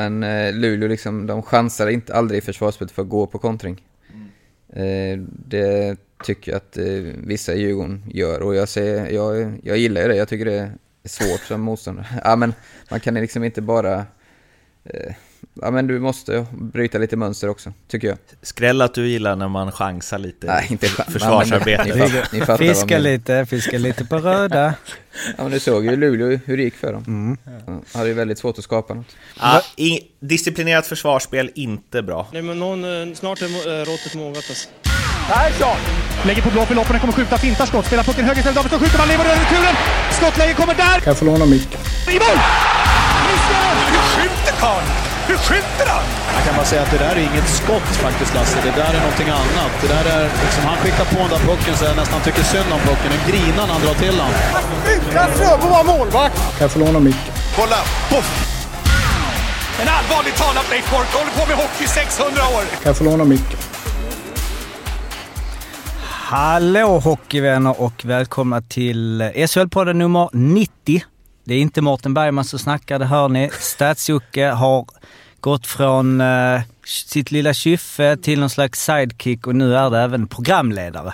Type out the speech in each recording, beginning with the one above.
Men eh, Luleå liksom, de chansar inte aldrig i försvarsspelet för att gå på kontring. Eh, det tycker jag att eh, vissa i Djurgården gör och jag, ser, jag, jag gillar ju det. Jag tycker det är svårt som motståndare. Ja, men man kan liksom inte bara... Eh, ja, men du måste bryta lite mönster också, tycker jag. Skräll att du gillar när man chansar lite Nej, inte försvarsarbete. Ja, ni, ni fattar fiska lite, fiska lite på röda. Ja, men du såg ju Luleå hur det gick för dem. Mm. Ja, hade ju väldigt svårt att skapa något. Ja, i, disciplinerat försvarsspel, inte bra. Nej, men någon, eh, snart är äh, råttet mogat alltså. Persson! Lägger på blå för loppen, kommer skjuta, fintar skott, spelar pucken höger istället, Davidsson skjuter, man lever över returen! Skottläge kommer där! Kan jag få låna micken? I mål! Hur skjuter karln? Hur skjuter han? Jag kan bara säga att det där är inget skott faktiskt Lasse, det där är någonting annat. Det där är, liksom, han skickar på den där pucken så jag nästan tycker synd om pucken. Den grinar när han drar till den. Utan Fröbo var målvakt! Kan jag få låna micken? Kolla! Poff! En allvarligt talad Leif Boork håller på med hockey 600 år! Kan jag få låna micken? Hallå hockeyvänner och välkomna till SHL-podden nummer 90. Det är inte Mårten Bergman som snackar, det hör ni. Stats-Jocke har gått från uh, sitt lilla kyffe till någon slags sidekick och nu är det även programledare.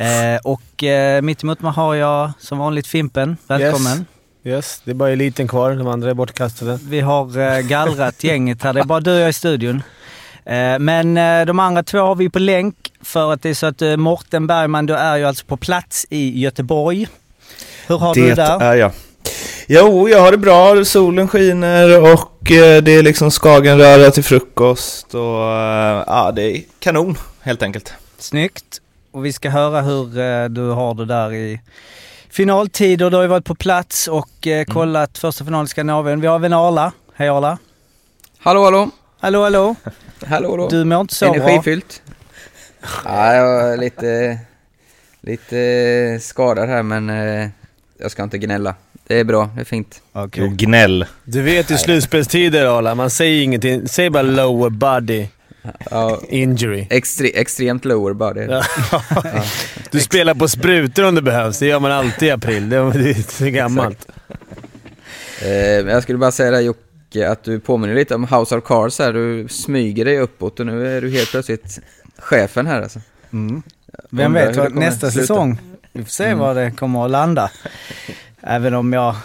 Uh, och uh, mitt emot mig har jag som vanligt Fimpen. Välkommen. Yes. Yes, det är bara eliten kvar. De andra är bortkastade. Vi har uh, gallrat gänget här. Det är bara du och jag i studion. Men de andra två har vi på länk för att det är så att Morten Bergman, du är ju alltså på plats i Göteborg. Hur har det du det där? är jag. Jo, jag har det bra. Solen skiner och det är liksom Skagenröra till frukost och ja, det är kanon helt enkelt. Snyggt. Och vi ska höra hur du har det där i finaltider. Du har ju varit på plats och kollat mm. första finalen i Skandinavien. Vi har även Arla. Hej Arla. Hallå hallå. Hallå hallå. hallå hallå. Du mår inte så bra. Energifyllt. ja, jag är lite, lite skadad här men jag ska inte gnälla. Det är bra, det är fint. Okay. Och gnäll. Du vet ju slutspelstider Arla, man säger ingenting. Säg bara lower body. Ja, Injury. Extre extremt lower body. Ja. Du spelar på sprutor om det behövs. Det gör man alltid i april. Det är så gammalt. Eh, jag skulle bara säga det Jocke, att du påminner lite om House of Cards här. Du smyger dig uppåt och nu är du helt plötsligt chefen här alltså. Mm. Vem vet vad nästa sluta. säsong, vi får se mm. var det kommer att landa. Även om jag,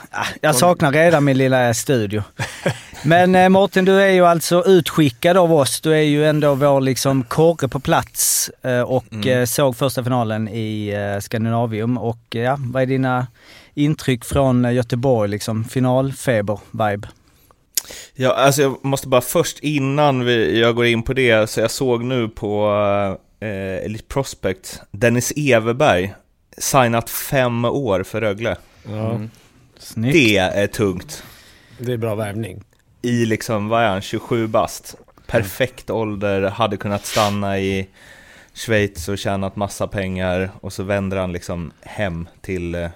jag saknar redan min lilla studio. Men eh, Martin, du är ju alltså utskickad av oss. Du är ju ändå vår liksom korre på plats eh, och mm. eh, såg första finalen i eh, Skandinavium. Och ja, vad är dina intryck från Göteborg, liksom finalfeber-vibe? Ja, alltså jag måste bara först innan vi, jag går in på det, så jag såg nu på eh, Elite Prospect, Dennis Everberg, signat fem år för Rögle. Ja. Mm. Det är tungt. Det är bra värvning. I liksom, vad är han, 27 bast. Perfekt mm. ålder, hade kunnat stanna i Schweiz och tjänat massa pengar och så vänder han liksom hem till eh,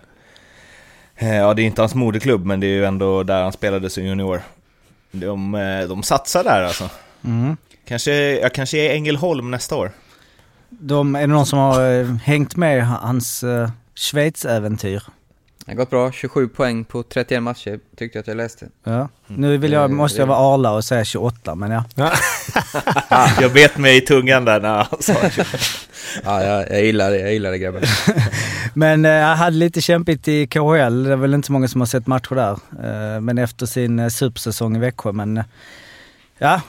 Ja, det är inte hans moderklubb, men det är ju ändå där han spelade som junior. De, eh, de satsar där alltså. Mm. Kanske, jag kanske är Ängelholm nästa år. De, är det någon som har eh, hängt med hans uh, Schweiz-äventyr? Det har gått bra, 27 poäng på 31 matcher tyckte jag att jag läste. Ja. Nu vill jag, måste jag vara Arla och säga 28, men ja. jag bet mig i tungan där när han sa 28. ja, jag, jag gillar det, jag gillar det grabbar. men eh, jag hade lite kämpigt i KHL, det är väl inte så många som har sett matcher där. Eh, men efter sin eh, supersäsong i Växjö, men eh, ja,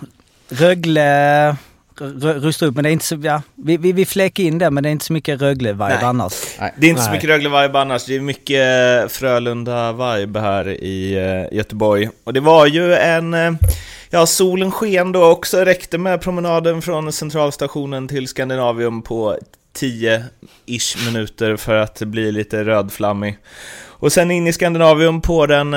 Rögle rusta upp, men det är inte så, ja, vi, vi, vi fläcker in det, men det är inte så mycket Rögle-vibe annars. Nej. Det är inte så mycket Rögle-vibe annars, det är mycket Frölunda-vibe här i uh, Göteborg. Och det var ju en, uh, ja solen sken då också, räckte med promenaden från centralstationen till Skandinavium på 10-ish minuter för att bli lite rödflammig. Och sen in i Skandinavium på den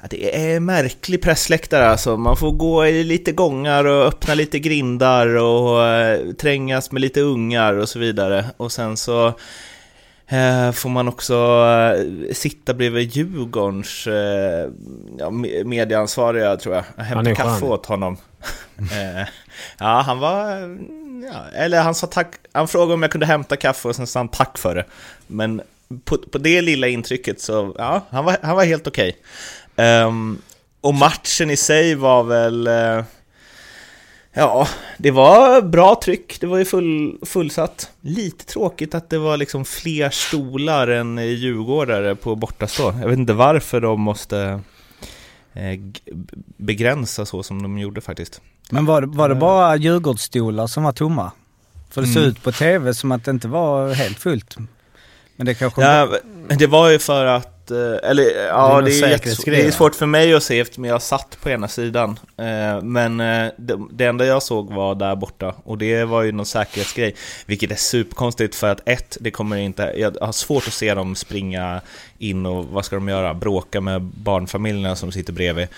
Ja, det är märklig pressläktare alltså. Man får gå i lite gångar och öppna lite grindar och eh, trängas med lite ungar och så vidare. Och sen så eh, får man också eh, sitta bredvid Djurgårdens eh, ja, medieansvariga tror jag. Hämta kaffe åt honom. Ja, han var... Ja, eller han sa tack, han frågade om jag kunde hämta kaffe och sen sa han tack för det. Men på, på det lilla intrycket så, ja, han var, han var helt okej. Okay. Um, och matchen i sig var väl... Eh, ja, det var bra tryck, det var ju full, fullsatt. Lite tråkigt att det var liksom fler stolar än djurgårdare på bortastå. Jag vet inte varför de måste eh, begränsa så som de gjorde faktiskt. Men var, var det bara Djurgårdsstolar som var tomma? För det såg mm. ut på TV som att det inte var helt fullt. Men det kanske... Ja, det var ju för att, eh, eller ja, det är, det är, det är svårt för mig att se eftersom jag satt på ena sidan. Eh, men eh, det, det enda jag såg var där borta och det var ju någon säkerhetsgrej. Vilket är superkonstigt för att ett, det kommer inte, jag har svårt att se dem springa in och vad ska de göra? Bråka med barnfamiljerna som sitter bredvid.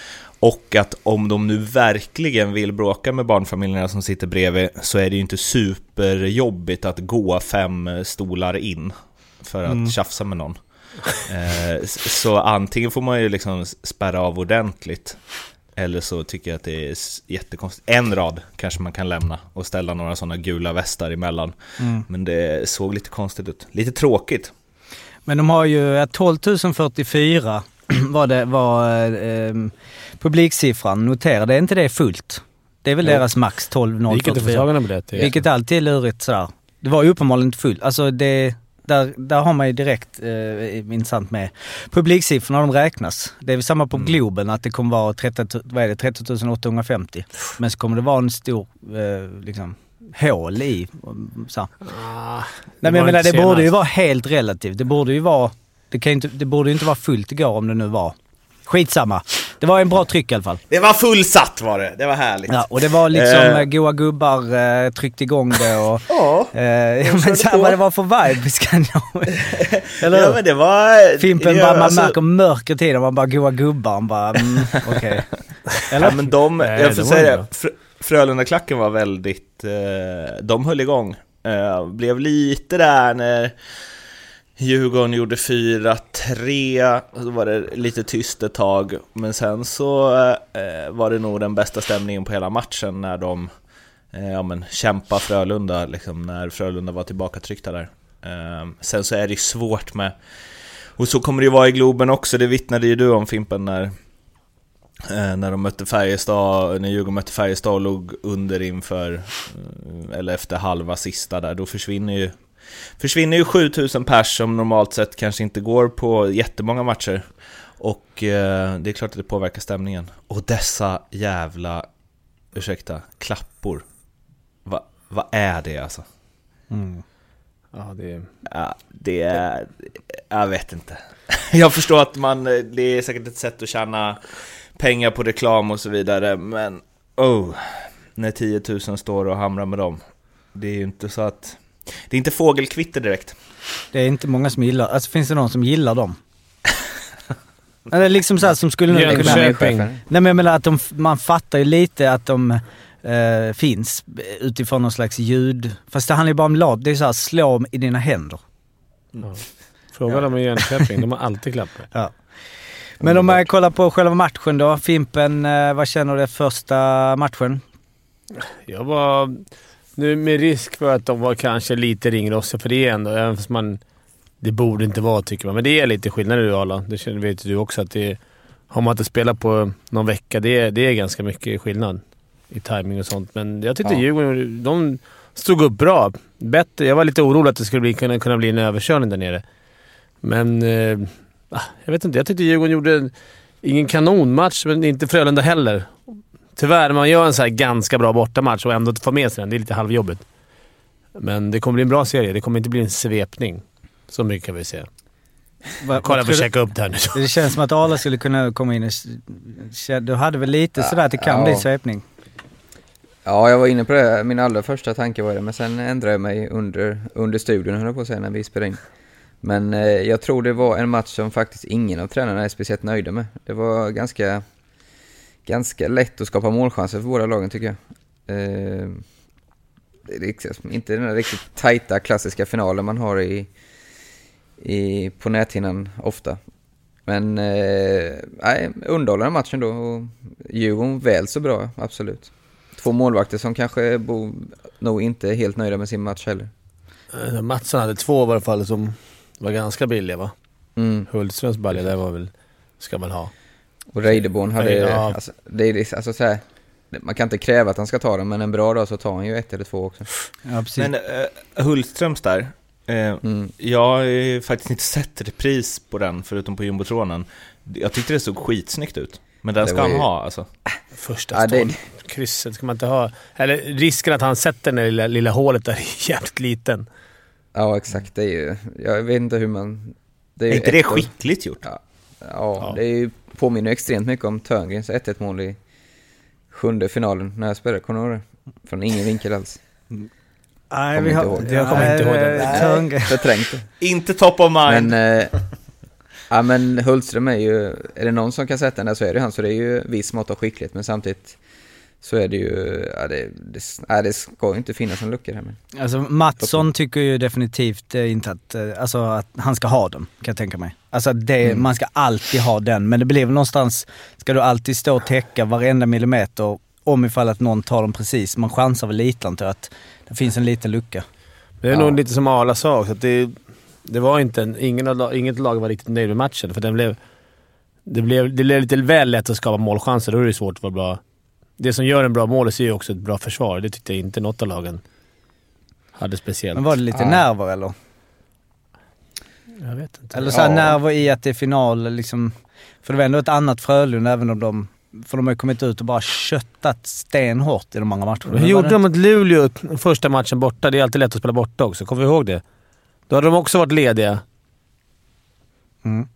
Och att om de nu verkligen vill bråka med barnfamiljerna som sitter bredvid så är det ju inte superjobbigt att gå fem stolar in för att mm. tjafsa med någon. Eh, så antingen får man ju liksom spärra av ordentligt eller så tycker jag att det är jättekonstigt. En rad kanske man kan lämna och ställa några sådana gula västar emellan. Mm. Men det såg lite konstigt ut. Lite tråkigt. Men de har ju 12 044 var det var eh, publiksiffran. Notera, det är inte det fullt. Det är väl jo. deras max 12 044. Vilket alltid är lurigt sådär. Det var ju uppenbarligen inte fullt. Alltså det, där, där har man ju direkt eh, intressant med publiksiffrorna, de räknas. Det är väl samma på mm. Globen, att det kommer vara 30, vad är det, 30 850. Men så kommer det vara en stor eh, liksom, hål i. Så. Ah, Nej men jag menar, det borde ju vara helt relativt. Det borde ju vara, det, kan inte, det borde ju inte vara fullt igår om det nu var Skitsamma. Det var en bra tryck i alla fall. Det var fullsatt var det. Det var härligt. Ja, och det var liksom eh. goa gubbar eh, tryckte igång det och... ja. Eh, men så vad det var för vibe kan jag... Eller Ja men det var... Fimpen bara, man alltså... märker mörkret i man bara goa gubbar, man bara mm, okej. Okay. Eller? Ja men de, Nej, jag får säga det, Fr Frölunda-klacken var väldigt, eh, de höll igång. Eh, blev lite där när Djurgården gjorde 4-3, så var det lite tyst ett tag, men sen så eh, var det nog den bästa stämningen på hela matchen när de eh, ja, men, kämpade Frölunda, liksom, när Frölunda var tillbaka tryckta där. Eh, sen så är det ju svårt med, och så kommer det ju vara i Globen också, det vittnade ju du om Fimpen när eh, när de mötte Färjestad, när Djurgården mötte Färjestad och låg under inför, eh, eller efter halva sista där, då försvinner ju försvinner ju 7000 pers som normalt sett kanske inte går på jättemånga matcher. Och eh, det är klart att det påverkar stämningen. Och dessa jävla, ursäkta, klappor. Va, vad är det alltså? Mm. Ja, det. Ja, det är... Jag vet inte. Jag förstår att man, det är säkert ett sätt att tjäna pengar på reklam och så vidare, men oh, när 10 000 står och hamrar med dem. Det är ju inte så att det är inte fågelkvitter direkt. Det är inte många som gillar, alltså finns det någon som gillar dem? Eller liksom såhär som skulle kunna... Nej men jag menar att de, man fattar ju lite att de äh, finns utifrån någon slags ljud. Fast det handlar ju bara om lat. Det är såhär, slå i dina händer. Mm. Fråga ja. dem i Jönköping, de har alltid klappar. Ja. Men om man kollar på själva matchen då. Fimpen, äh, vad känner du första matchen? Jag var nu med risk för att de var kanske lite ringrostiga, för det är ändå, även fast man... Det borde inte vara tycker man, men det är lite skillnad i Arla. Det vet du också att det Har man inte spelat på någon vecka, det är, det är ganska mycket skillnad i timing och sånt. Men jag tyckte ja. Djurgården, de stod upp bra. Bättre. Jag var lite orolig att det skulle bli, kunna, kunna bli en överkörning där nere. Men... Eh, ah, jag vet inte. Jag tyckte Djurgården gjorde ingen kanonmatch, men inte Frölunda heller. Tyvärr, man gör en så ganska bra bortamatch och ändå få med sig den. Det är lite halvjobbigt. Men det kommer bli en bra serie. Det kommer inte bli en svepning. Så mycket kan vi säga. Va, Kolla, får checka upp det här nu. Det känns som att Arla skulle kunna komma in och... Du hade väl lite sådär att det kan ja. bli svepning? Ja, jag var inne på det. Min allra första tanke var det, men sen ändrade jag mig under, under studion, höll jag på att säga, när vi spelade in. Men eh, jag tror det var en match som faktiskt ingen av tränarna är speciellt nöjda med. Det var ganska ganska lätt att skapa målchanser för båda lagen tycker jag. Eh, inte den där riktigt tajta klassiska finalen man har i, i, på näthinnan ofta. Men eh, nej, underhållande matchen då och Djurgården väl så bra, absolut. Två målvakter som kanske bo, nog inte är helt nöjda med sin match heller. Eh, Mattsson hade två i alla fall som var ganska billiga va? Mm. Hultströms balja där var väl, ska man ha. Och Reideborn hade... Ja. Alltså, det är, alltså, så här, man kan inte kräva att han ska ta den, men en bra dag så tar han ju ett eller två också. Ja, men uh, Hultströms där, uh, mm. jag har ju faktiskt inte sett repris på den, förutom på jumbotronen. Jag tyckte det såg skitsnyggt ut. Men den ska ju... han ha alltså. Första ja, det... krysset ska man inte ha. Eller risken att han sätter det lilla, lilla hålet där är jävligt liten. Ja, exakt. Det är ju... Jag vet inte hur man... Det är, är inte det skickligt gjort? Ja, ja, ja. det är ju, påminner extremt mycket om Törngrens 1-1 mål i sjunde finalen när jag spelade, kommer du ihåg det? Från ingen vinkel alls. Nej, vi har, jag kommer inte ihåg det. Förträngt det. Inte top of mind. Men, eh, ja men Hultström är ju, är det någon som kan sätta den där så är det han, så det är ju viss mått av skicklighet, men samtidigt så är det ju, ja det, det, ja, det ska ju inte finnas en lucka här men. Alltså Mattsson tycker ju definitivt eh, inte att, eh, alltså att han ska ha den, kan jag tänka mig. Alltså det, mm. man ska alltid ha den, men det blir väl någonstans, ska du alltid stå och täcka varenda millimeter om ifall att någon tar den precis. Man chansar väl lite antar jag, att det finns en liten lucka. Det är ja. nog lite som Arla sa också, att det, det var inte en, ingen inget lag var riktigt nöjd med matchen, för den blev, det blev, det blev lite väl lätt att skapa målchanser. Då är det svårt att vara bra det som gör en bra mål är ju också ett bra försvar. Det tyckte jag inte något av lagen hade speciellt. Men var det lite ah. nerver eller? Jag vet inte. Eller så ja. nerver i att det är final liksom. För det var ändå ett annat Frölunda även om de för de har ju kommit ut och bara köttat stenhårt i de andra matcherna. Hur gjorde de mot Luleå första matchen borta? Det är alltid lätt att spela borta också. Kommer vi ihåg det? Då hade de också varit lediga. Mm.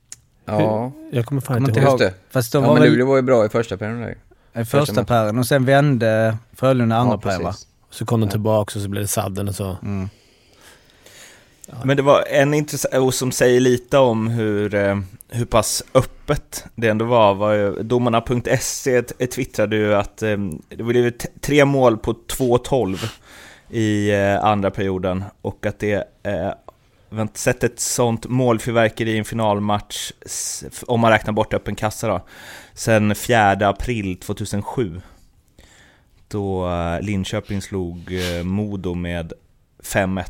Ja. Jag kommer fan inte ihåg. det. Fast de ja, var men väl... Luleå var ju bra i första perioden. I första pären och sen vände Frölunda andra ja, pären va? Så kom de tillbaka och så blev det sadden och så. Mm. Ja. Men det var en intressant, som säger lite om hur, eh, hur pass öppet det ändå var, var ju, domarna.se twittrade ju att eh, det blev tre mål på 2-12 i eh, andra perioden och att det vi har inte sett ett sånt målfyrverkeri i en finalmatch, om man räknar bort öppen kassa då, sen 4 april 2007. Då eh, Linköping slog eh, Modo med 5-1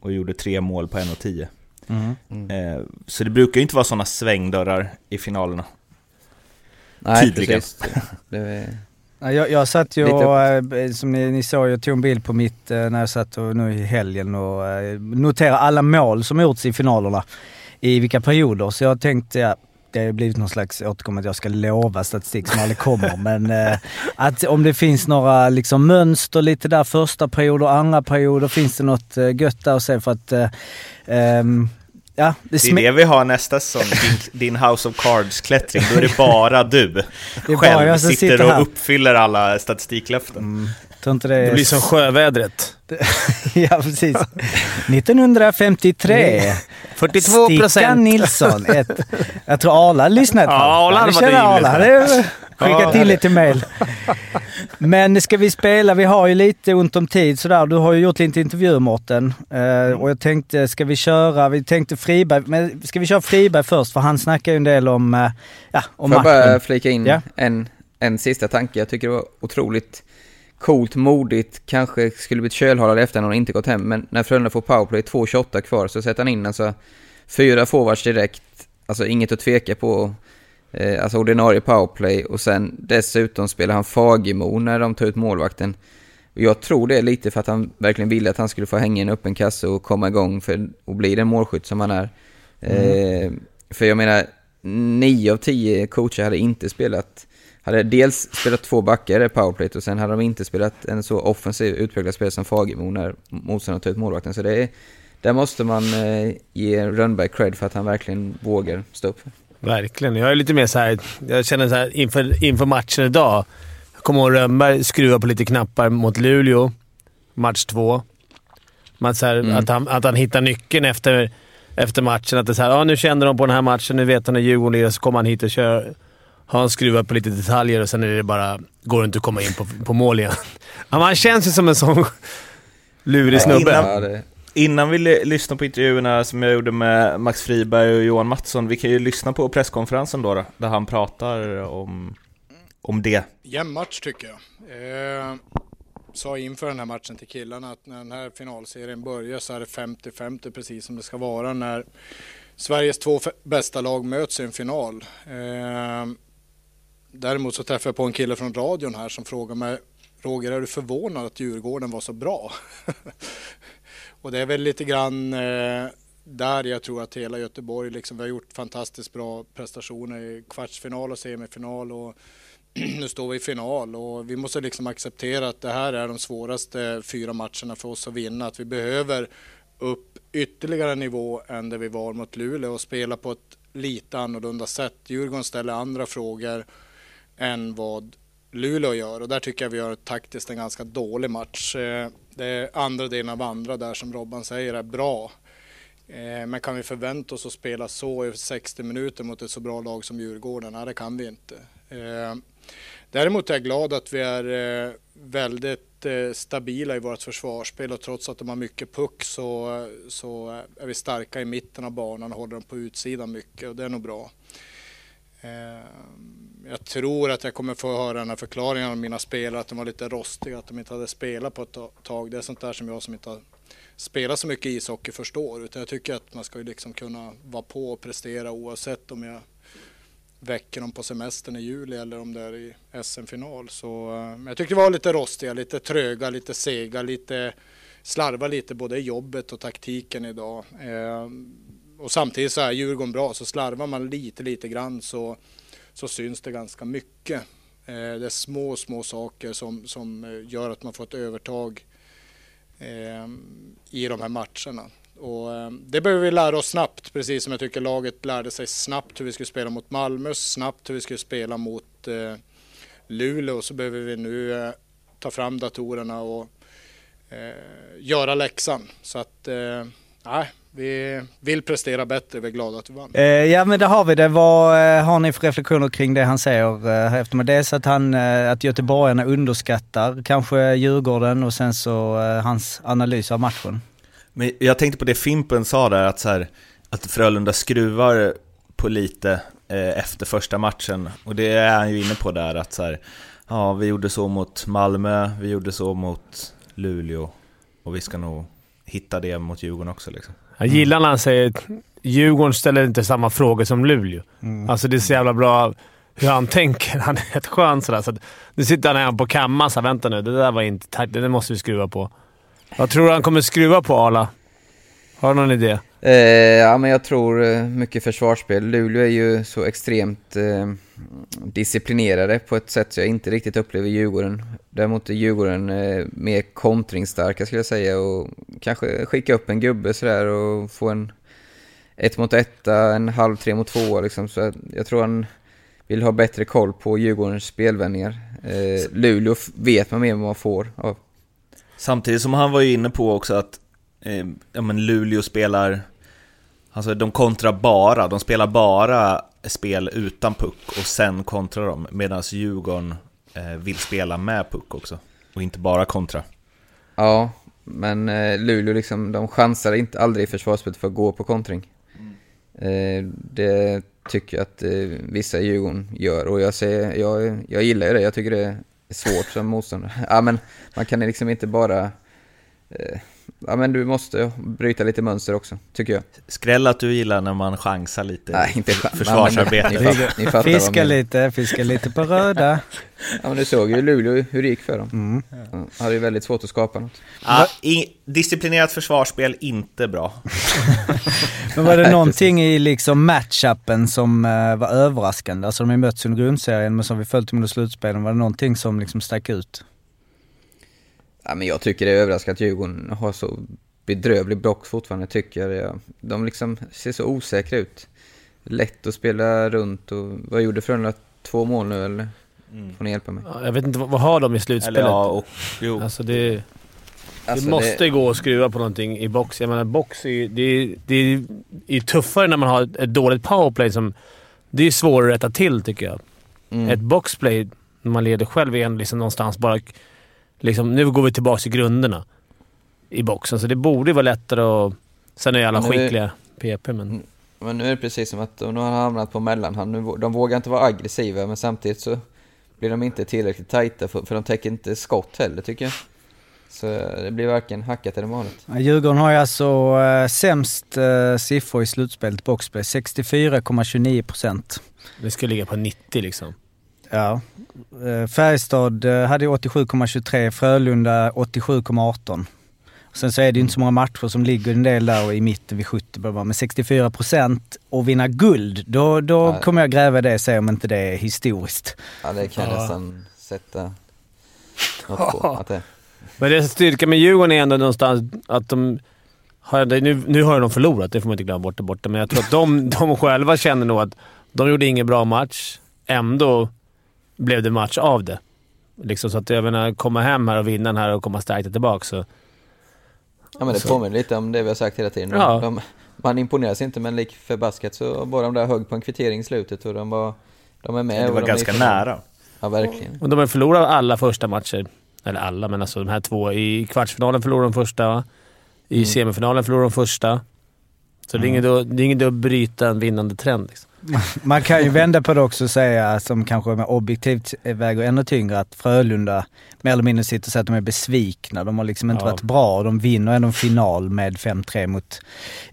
och gjorde tre mål på 1.10. Mm. Mm. Eh, så det brukar ju inte vara sådana svängdörrar i finalerna. Nej, Tydligen. precis. Det, det jag, jag satt ju och, eh, som ni, ni såg, jag tog en bild på mitt eh, när jag satt och, nu i helgen och eh, noterade alla mål som gjorts i finalerna. I vilka perioder. Så jag tänkte, ja, det har blivit någon slags återkommande, jag ska lova statistik som aldrig kommer. men eh, att om det finns några liksom mönster lite där, första perioder, andra perioder, finns det något eh, gött där att se för att eh, um, Ja, det, det är det vi har nästa säsong, din, din House of Cards-klättring. Då är det bara du det själv bara sitter, sitter och uppfyller alla statistiklöften. Mm. Inte det, det blir som sjövädret. ja, precis. 1953. 42 procent. Stickan Nilsson. Ett, jag tror Arla lyssnat på Ja, Arla hade Arla. Skicka till lite mail. Men ska vi spela? Vi har ju lite ont om tid sådär. Du har ju gjort lite intervjuer Mårten. Uh, och jag tänkte, ska vi köra? Vi tänkte Friberg, men ska vi köra Friberg först? För han snackar ju en del om, uh, ja, om Får jag bara flika in ja? en, en sista tanke? Jag tycker det var otroligt coolt, modigt, kanske skulle blivit kölhalad efter när han inte gått hem. Men när Frölunda får powerplay, 2.28 kvar, så sätter han in alltså fyra forwards direkt. Alltså inget att tveka på. Eh, alltså ordinarie powerplay och sen dessutom spelar han Fagemo när de tar ut målvakten. Och jag tror det är lite för att han verkligen ville att han skulle få hänga i en öppen kasse och komma igång för att bli den målskytt som han är. Mm. Eh, för jag menar, nio av tio coacher hade inte spelat hade dels spelat två backar i powerplay och sen hade de inte spelat en så offensiv utpräglad spelare som Fagemo när motståndaren tar ut målvakten. Så det är, där måste man eh, ge Rönnberg cred för att han verkligen vågar stå upp. Verkligen. Jag är lite mer så här, jag känner så här inför, inför matchen idag. Jag kommer ihåg Rönnberg skruva på lite knappar mot Luleå, match två. Man, så här, mm. att, han, att han hittar nyckeln efter, efter matchen. Att det är så här, ja, nu känner de på den här matchen, nu vet han när Djurgården lirar, så kommer han hit och kör har han skruvat på lite detaljer och sen är det bara, går det inte att komma in på, på mål igen. Ja, man känns ju som en sån lurig snubbe. Innan, innan vi lyssnar på intervjuerna som jag gjorde med Max Friberg och Johan Mattsson, vi kan ju lyssna på presskonferensen då, då där han pratar om, om det. Jämn match tycker jag. Eh, sa inför den här matchen till killarna att när den här finalserien börjar så är det 50-50 precis som det ska vara när Sveriges två bästa lag möts i en final. Eh, däremot så träffade jag på en kille från radion här som frågade mig Roger, är du förvånad att Djurgården var så bra? och det är väl lite grann eh, där jag tror att hela Göteborg, liksom, vi har gjort fantastiskt bra prestationer i kvartsfinal och semifinal och nu står vi i final och vi måste liksom acceptera att det här är de svåraste fyra matcherna för oss att vinna. Att vi behöver upp ytterligare nivå än där vi var mot Luleå och spela på ett lite annorlunda sätt. Djurgården ställer andra frågor än vad Luleå gör och där tycker jag vi gör taktiskt en ganska dålig match. Eh, det är andra delen av andra där som Robban säger är bra. Eh, men kan vi förvänta oss att spela så i 60 minuter mot ett så bra lag som Djurgården? Nej, det kan vi inte. Eh, däremot är jag glad att vi är eh, väldigt stabila i vårt försvarsspel och trots att de har mycket puck så, så är vi starka i mitten av banan och håller dem på utsidan mycket och det är nog bra. Ehm, jag tror att jag kommer få höra den här förklaringen av mina spelare att de var lite rostiga, att de inte hade spelat på ett tag. Det är sånt där som jag som inte har spelat så mycket ishockey förstår. Utan jag tycker att man ska ju liksom kunna vara på och prestera oavsett om jag väcker dem på semestern i juli eller om det är i SM-final. Så ehm, jag tyckte det var lite rostiga, lite tröga, lite sega, lite slarva lite både i jobbet och taktiken idag. Ehm, och samtidigt så är Djurgården bra, så slarvar man lite, lite grann så så syns det ganska mycket. Eh, det är små, små saker som, som eh, gör att man får ett övertag eh, i de här matcherna. Och eh, det behöver vi lära oss snabbt, precis som jag tycker laget lärde sig snabbt hur vi skulle spela mot Malmö, snabbt hur vi skulle spela mot eh, Luleå. Så behöver vi nu ta fram datorerna och göra läxan. Så att, nej, vi vill prestera bättre, vi är glada att vi vann. Eh, ja men det har vi det. Vad eh, har ni för reflektioner kring det han säger eh, efter Dels att, han, eh, att göteborgarna underskattar kanske Djurgården och sen så hans analys av matchen. Men jag tänkte på det Fimpen sa där, att, så här, att Frölunda skruvar på lite efter första matchen. Och det är han ju inne på där, att så här, ja, vi gjorde så mot Malmö, vi gjorde så mot Luleå och vi ska nog hitta det mot Djurgården också. Liksom. Jag gillar när han säger att Djurgården ställer inte samma frågor som Luleå. Mm. Alltså det är så jävla bra hur han tänker. Han är rätt skön sådär. Så nu sitter han här på kammaren såhär, vänta nu, det där var inte tajt. Det måste vi skruva på. Vad tror du han kommer skruva på, Arla? Har du någon idé? Eh, ja, men jag tror eh, mycket försvarsspel. Luleå är ju så extremt eh, disciplinerade på ett sätt som jag inte riktigt upplever Djurgården. Däremot är Djurgården eh, mer kontringsstarka skulle jag säga och kanske skicka upp en gubbe sådär och få en ett mot etta, en halv tre mot två liksom. Så jag tror han vill ha bättre koll på Djurgårdens spelvändningar. Eh, Luleå vet man mer vad man får av. Samtidigt som han var ju inne på också att eh, ja, men Luleå spelar, alltså de kontrar bara, de spelar bara spel utan puck och sen kontrar de, medan Djurgården eh, vill spela med puck också och inte bara kontra. Ja, men eh, Luleå liksom, de chansar inte aldrig i försvarsspelet för att gå på kontring. Mm. Eh, det tycker jag att eh, vissa i Djurgården gör och jag, ser, jag, jag gillar ju det, jag tycker det är svårt som motståndare. ja, men man kan liksom inte bara eh, ja, men du måste bryta lite mönster också, tycker jag. Skräll att du gillar när man chansar lite Nej, inte försvarsarbete. Ni, ni, ni fiska lite, fiska lite på röda. Ja, men du såg ju Luleå hur det gick för dem. Mm. Ja, hade ju väldigt svårt att skapa något. Ja, disciplinerat försvarsspel, inte bra. men var det någonting i liksom matchupen som uh, var överraskande? Alltså de har ju mötts under grundserien, men som vi följt under slutspelen. Var det någonting som liksom stack ut? Ja, men jag tycker det är överraskande att Djurgården har så bedrövlig block fortfarande, tycker jag. De liksom ser så osäkra ut. Lätt att spela runt och vad gjorde Frölunda? Två mål nu eller? Mm. Får ni hjälpa mig? Ja, jag vet inte, vad har de i slutspelet? Eller, ja, och, jo. Alltså det... Alltså det måste det... gå att skruva på någonting i box. Jag menar, box är, det, är, det är tuffare när man har ett dåligt powerplay. Som, det är svårare att rätta till, tycker jag. Mm. Ett boxplay, när man leder själv, är liksom någonstans bara liksom, nu går vi tillbaka till grunderna i boxen, så det borde vara lättare att... Sen är alla skickliga PP, men... Mm, men nu är det precis som att nu har han hamnat på mellanhand. De vågar inte vara aggressiva, men samtidigt så blir de inte tillräckligt tajta, för, för de täcker inte skott heller, tycker jag. Så det blir varken hackat eller malet. Djurgården har ju alltså äh, sämst äh, siffror i slutspelet boxplay, 64,29 procent. Det ska ligga på 90 liksom. Ja. Eh, Färjestad eh, hade 87,23, Frölunda 87,18. Sen så är det ju inte så många matcher som ligger en del där och i mitten vid 70 Men 64 procent och vinna guld, då, då kommer jag gräva det och se om inte det är historiskt. Ja, det kan jag ja. nästan sätta något på. Att det... Men det styrka med Djurgården är ändå någonstans att de... Har, nu, nu har de förlorat, det får man inte glömma bort borta, men jag tror att de, de själva känner nog att de gjorde ingen bra match. Ändå blev det match av det. Liksom så att jag menar, komma hem här och vinna den här och komma starkt tillbaka så... Ja men det påminner lite om det vi har sagt hela tiden. Ja. De, man imponeras inte men lik förbaskat så var de där hög på en kvittering i slutet och de var... De är med. Det var de ganska nära. Ja, verkligen. Och de har förlorat alla första matcher. Eller alla, men alltså de här två. I kvartsfinalen förlorade de första. I mm. semifinalen förlorade de första. Så mm. det, är inget, det är inget att bryta en vinnande trend. Liksom. Man kan ju vända på det också och säga, som kanske med objektivt väger ännu tyngre, att Frölunda mer eller mindre sitter och säger att de är besvikna. De har liksom inte ja. varit bra och de vinner ändå en final med 5-3 mot,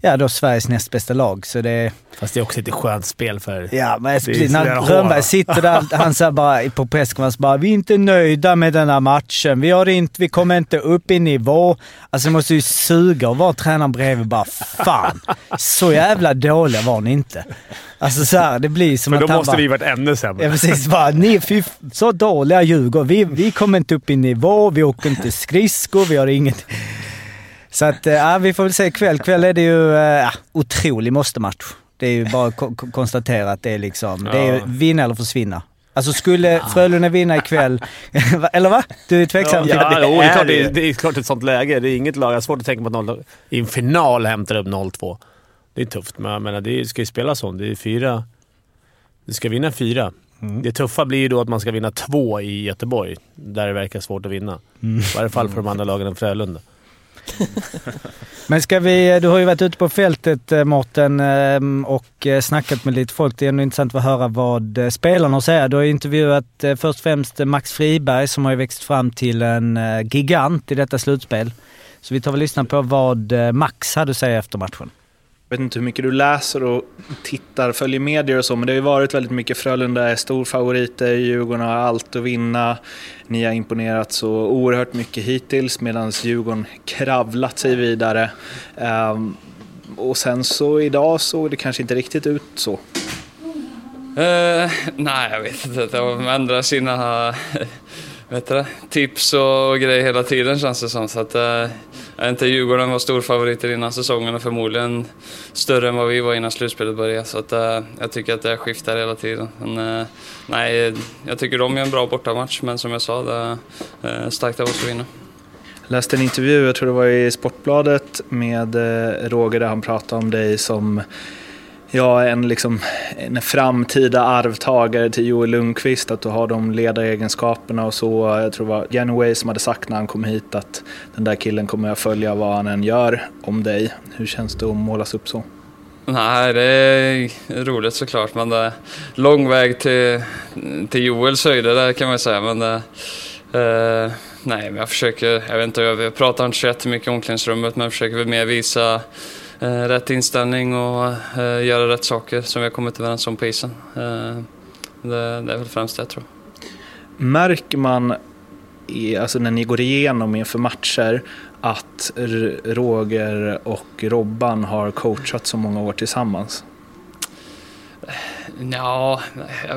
ja då Sveriges näst bästa lag. Så det Fast det är också lite skönt spel för... Ja, men precis, när Rönnberg sitter där, han säger bara på presskonferensen bara “Vi är inte nöjda med den här matchen. Vi, har inte, vi kommer inte upp i nivå”. Alltså det måste ju suga att vara tränaren bredvid bara “Fan, så jävla dåliga var ni inte”. Alltså så här, det blir som För att då måste bara, vi varit ännu sämre. Ja precis. Bara, ni, fy, så dåliga Djurgården. Vi, vi kommer inte upp i nivå, vi åker inte skridskor, vi har inget... Så att, ja, vi får väl se ikväll. Kväll är det ju äh, otrolig måste-match. Det är ju bara att konstatera att det är liksom, ja. det är vinna eller försvinna. Alltså skulle Frölunda vinna ikväll, eller va? Du är tveksam? Ja, ja, det, är, det, är klart, det, är, det är klart ett sånt läge. Det är inget lag, jag har svårt att tänka på att någon i en final hämtar upp 0-2. Det är tufft, men jag menar, det ska ju spelas så. Det är fyra... Du ska vinna fyra. Mm. Det tuffa blir ju då att man ska vinna två i Göteborg, där det verkar svårt att vinna. Mm. I varje fall för de andra lagen än Frölunda. Men ska vi, du har ju varit ute på fältet eh, Mårten ehm, och eh, snackat med lite folk. Det är ändå intressant att höra vad eh, spelarna säger. Du har intervjuat först och främst Max Friberg som har ju växt fram till en gigant i detta slutspel. Så vi tar väl lyssna på vad Max hade att säga efter matchen. Jag vet inte hur mycket du läser och tittar, följer medier och så, men det har ju varit väldigt mycket Frölunda är storfavoriter, Djurgården har allt att vinna. Ni har imponerat så oerhört mycket hittills medan Djurgården kravlat sig vidare. Um, och sen så idag såg det kanske inte riktigt ut så. Uh, nej, jag vet inte. De ändrar sina vet du, tips och grejer hela tiden känns det som. Så att, uh, inte, Djurgården var storfavoriter innan säsongen och förmodligen större än vad vi var innan slutspelet började. Så att, äh, jag tycker att det skiftar hela tiden. Men, äh, nej, jag tycker de gör en bra bortamatch, men som jag sa, det är äh, starkt av oss att vinna. Jag läste en intervju, jag tror det var i Sportbladet, med Roger där han pratade om dig som ja, en, liksom, en framtida arvtagare till Joel Lundqvist, att du har de ledaregenskaperna och så. Jag tror det var Janoway som hade sagt när han kom hit att den där killen kommer jag följa vad han än gör om dig. Hur känns det att målas upp så? Nej, det är roligt såklart, men det är lång väg till, till Joels höjder där kan man säga. Men det, eh, nej, men jag försöker, jag vet inte, jag pratar inte så jättemycket i omklädningsrummet, men jag försöker väl mer visa rätt inställning och eh, göra rätt saker som vi har kommit överens om på isen. Eh, det, är väl främst det tror jag. Märker man alltså när ni går igenom inför matcher att Roger och Robban har coachat så många år tillsammans? Ja,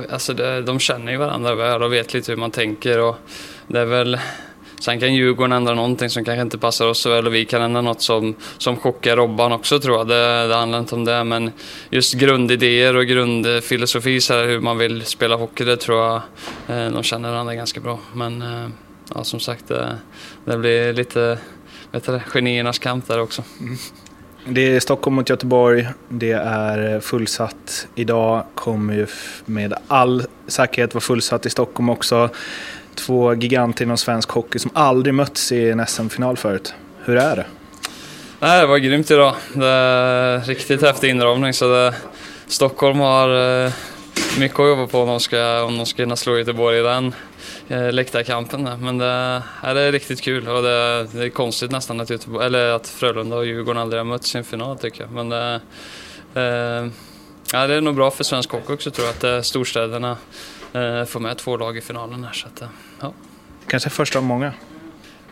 alltså de känner ju varandra väl och vet lite hur man tänker och det är väl Sen kan Djurgården ändra någonting som kanske inte passar oss så väl och vi kan ändra något som, som chockar Robban också tror jag. Det, det handlar inte om det men just grundidéer och grundfilosofi så här, hur man vill spela hockey det tror jag eh, de känner varandra ganska bra. Men eh, ja, som sagt det, det blir lite vet du, geniernas kamp där också. Mm. Det är Stockholm mot Göteborg. Det är fullsatt idag. Kommer ju med all säkerhet vara fullsatt i Stockholm också två giganter inom svensk hockey som aldrig mötts i en SM-final förut. Hur är det? Nej, det var grymt idag. Det är riktigt häftig inramning så det, Stockholm har eh, mycket att jobba på om de ska, om de ska kunna slå Göteborg i den eh, läktarkampen. Men det, det är riktigt kul och det, det är konstigt nästan att, Göteborg, eller att Frölunda och Djurgården aldrig har mötts i en final tycker jag. Men det, eh, ja, det är nog bra för svensk hockey också tror jag, att eh, storstäderna eh, få med två lag i finalen här. Så att, eh, ja. Kanske första av många.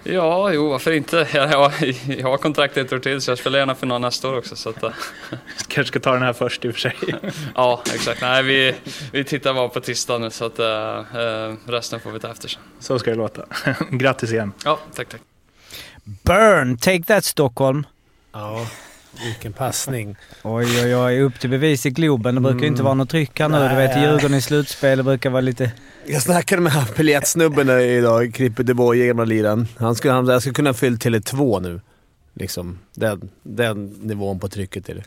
Ja, jo, varför inte? Jag, jag, jag har kontrakt ett år till så jag spelar gärna final nästa år också. Så att, kanske ska ta den här först i och för sig. ja, exakt. Nej, vi, vi tittar bara på tisdag nu så att äh, resten får vi ta efter sen. Så ska det låta. Grattis igen. Ja, tack, tack. Burn! Take that Stockholm! Ja. Vilken passning. Oj, oj, oj. Upp till bevis i Globen. Det brukar ju inte mm. vara något tryck här nu. Du vet, Djurgården i slutspel. Det brukar vara lite... Jag snackade med biljettsnubben idag, Krippe de Boye, gamla liran. Han skulle, han, jag skulle kunna fylla till ett två nu. Liksom, den, den nivån på trycket är det.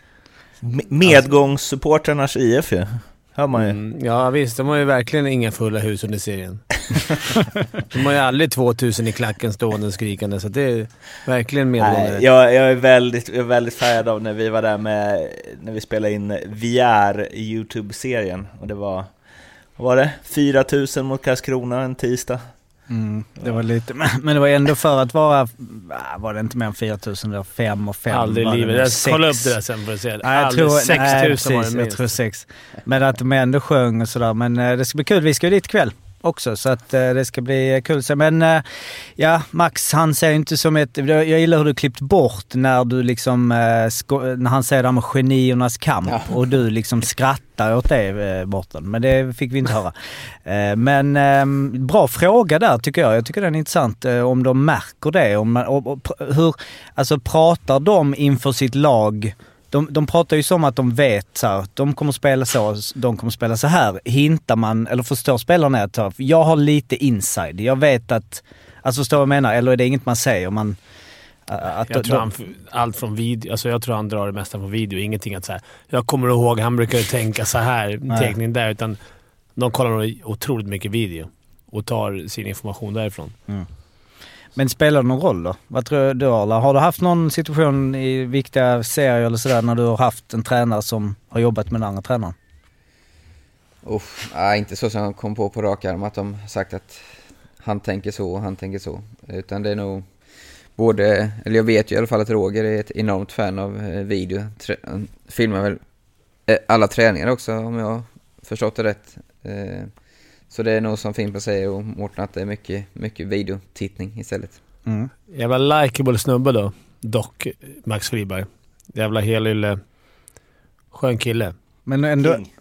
Medgångssupportrarnas IF ju. Hör man ju. Mm, ja visst, de har ju verkligen inga fulla hus under serien. de har ju aldrig 2000 i klacken stående och skrikande, så det är verkligen medgångare. Jag, jag, är väldigt, jag är väldigt färgad av när vi var där med, när vi spelade in VR i Youtube-serien. Och det var, vad var det? 4000 mot Karlskrona en tisdag. Mm, det var lite, men det var ändå för att vara, var det inte mer än 4000, det var 5 och 5. Aldrig i livet. Kolla upp det där sen för att se. Nej, jag tror, 6000 var det minst. Jag tror 6. Men att de ändå sjöng och sådär. Men eh, det ska bli kul. Vi ska ju dit ikväll också så att eh, det ska bli kul. Men eh, ja, Max han ser inte som ett... Jag gillar hur du klippt bort när du liksom... Eh, när han säger det här med geniernas kamp ja. och du liksom skrattar åt det borta. Men det fick vi inte höra. Men ehm, bra fråga där tycker jag. Jag tycker den är intressant om de märker det. Om, och, och, hur, alltså pratar de inför sitt lag de, de pratar ju som att de vet så här, de kommer spela så, de kommer spela så här. Hintar man, eller förstår spelarna att jag har lite inside. Jag vet att, alltså förstår vad jag menar? Eller är det inget man säger? Man, att jag tror han, allt från video, alltså jag tror han drar det mesta från video. Ingenting att säga. jag kommer ihåg, han brukar tänka så här, teckning där. Utan de kollar otroligt mycket video och tar sin information därifrån. Mm. Men spelar det någon roll då? Vad tror du Arla? Har du haft någon situation i viktiga serier eller sådär när du har haft en tränare som har jobbat med den andra tränaren? Oh, nej, inte så som jag kom på på rak arm att de sagt att han tänker så och han tänker så. Utan det är nog både, eller jag vet ju i alla fall att Roger är ett enormt fan av eh, video. Han filmar väl eh, alla träningar också om jag förstått det rätt. Eh, så det är nog som Fimpen säger och Mårten att det är mycket, mycket videotittning istället. Mm. Jävla likeable snubbe då. Dock, Max Friberg. Jävla helylle. Skön kille. Men ändå... King.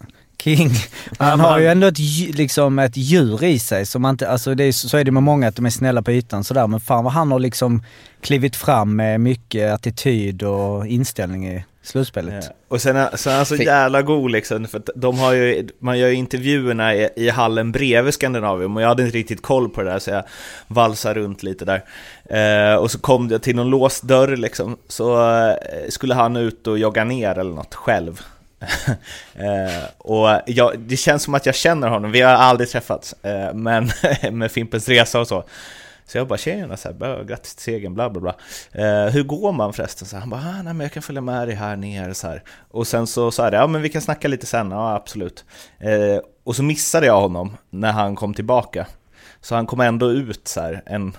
King. Han har ju ändå ett, liksom ett djur i sig. Som man inte, alltså det är, så är det med många att de är snälla på ytan sådär. Men fan vad han har liksom klivit fram med mycket attityd och inställning i slutspelet. Ja. Och sen sen är han så jävla god liksom, för de har ju, man gör ju intervjuerna i, i hallen bredvid Skandinavium och jag hade inte riktigt koll på det där så jag valsade runt lite där. Eh, och så kom det till någon låst dörr liksom, så eh, skulle han ut och jogga ner eller något själv. eh, och jag, det känns som att jag känner honom, vi har aldrig träffats, eh, men med Fimpens Resa och så. Så jag bara tjena, så här, grattis till segern, bla bla bla. Eh, hur går man förresten? Så han bara, ah, nej men jag kan följa med dig här nere så här. Och sen så sa jag, ja men vi kan snacka lite sen, ja absolut. Eh, och så missade jag honom när han kom tillbaka. Så han kom ändå ut så här, en,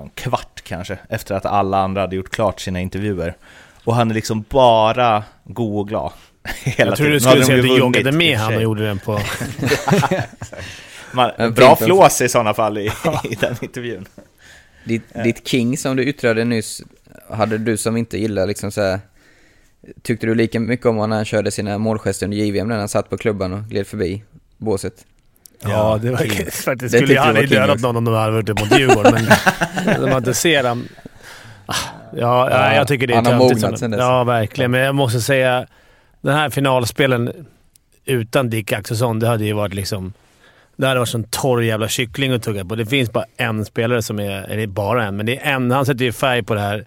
en kvart kanske, efter att alla andra hade gjort klart sina intervjuer. Och han är liksom bara god och glad. Hela jag trodde du skulle säga att du joggade med han och gjorde den på... Man, bra flås i sådana fall i, i den intervjun. Ditt, ditt, King som du yttrade nyss, hade du som inte gillar liksom så här, Tyckte du lika mycket om när han körde sina målgester under JVM när han satt på klubban och gled förbi båset? Ja, det var King. faktiskt. Det skulle ju aldrig dödat någon om de hade varit mot Djurgården, men när man inte ser dem... Ah, ja, ja, jag tycker det är Han har mognat sen dess. Ja, verkligen. Men jag måste säga, den här finalspelen utan Dick Axelsson, det hade ju varit liksom... Det hade varit som torr jävla kyckling att tugga på. Det finns bara en spelare som är... Eller bara en, men det är en. Han sätter ju färg på det här.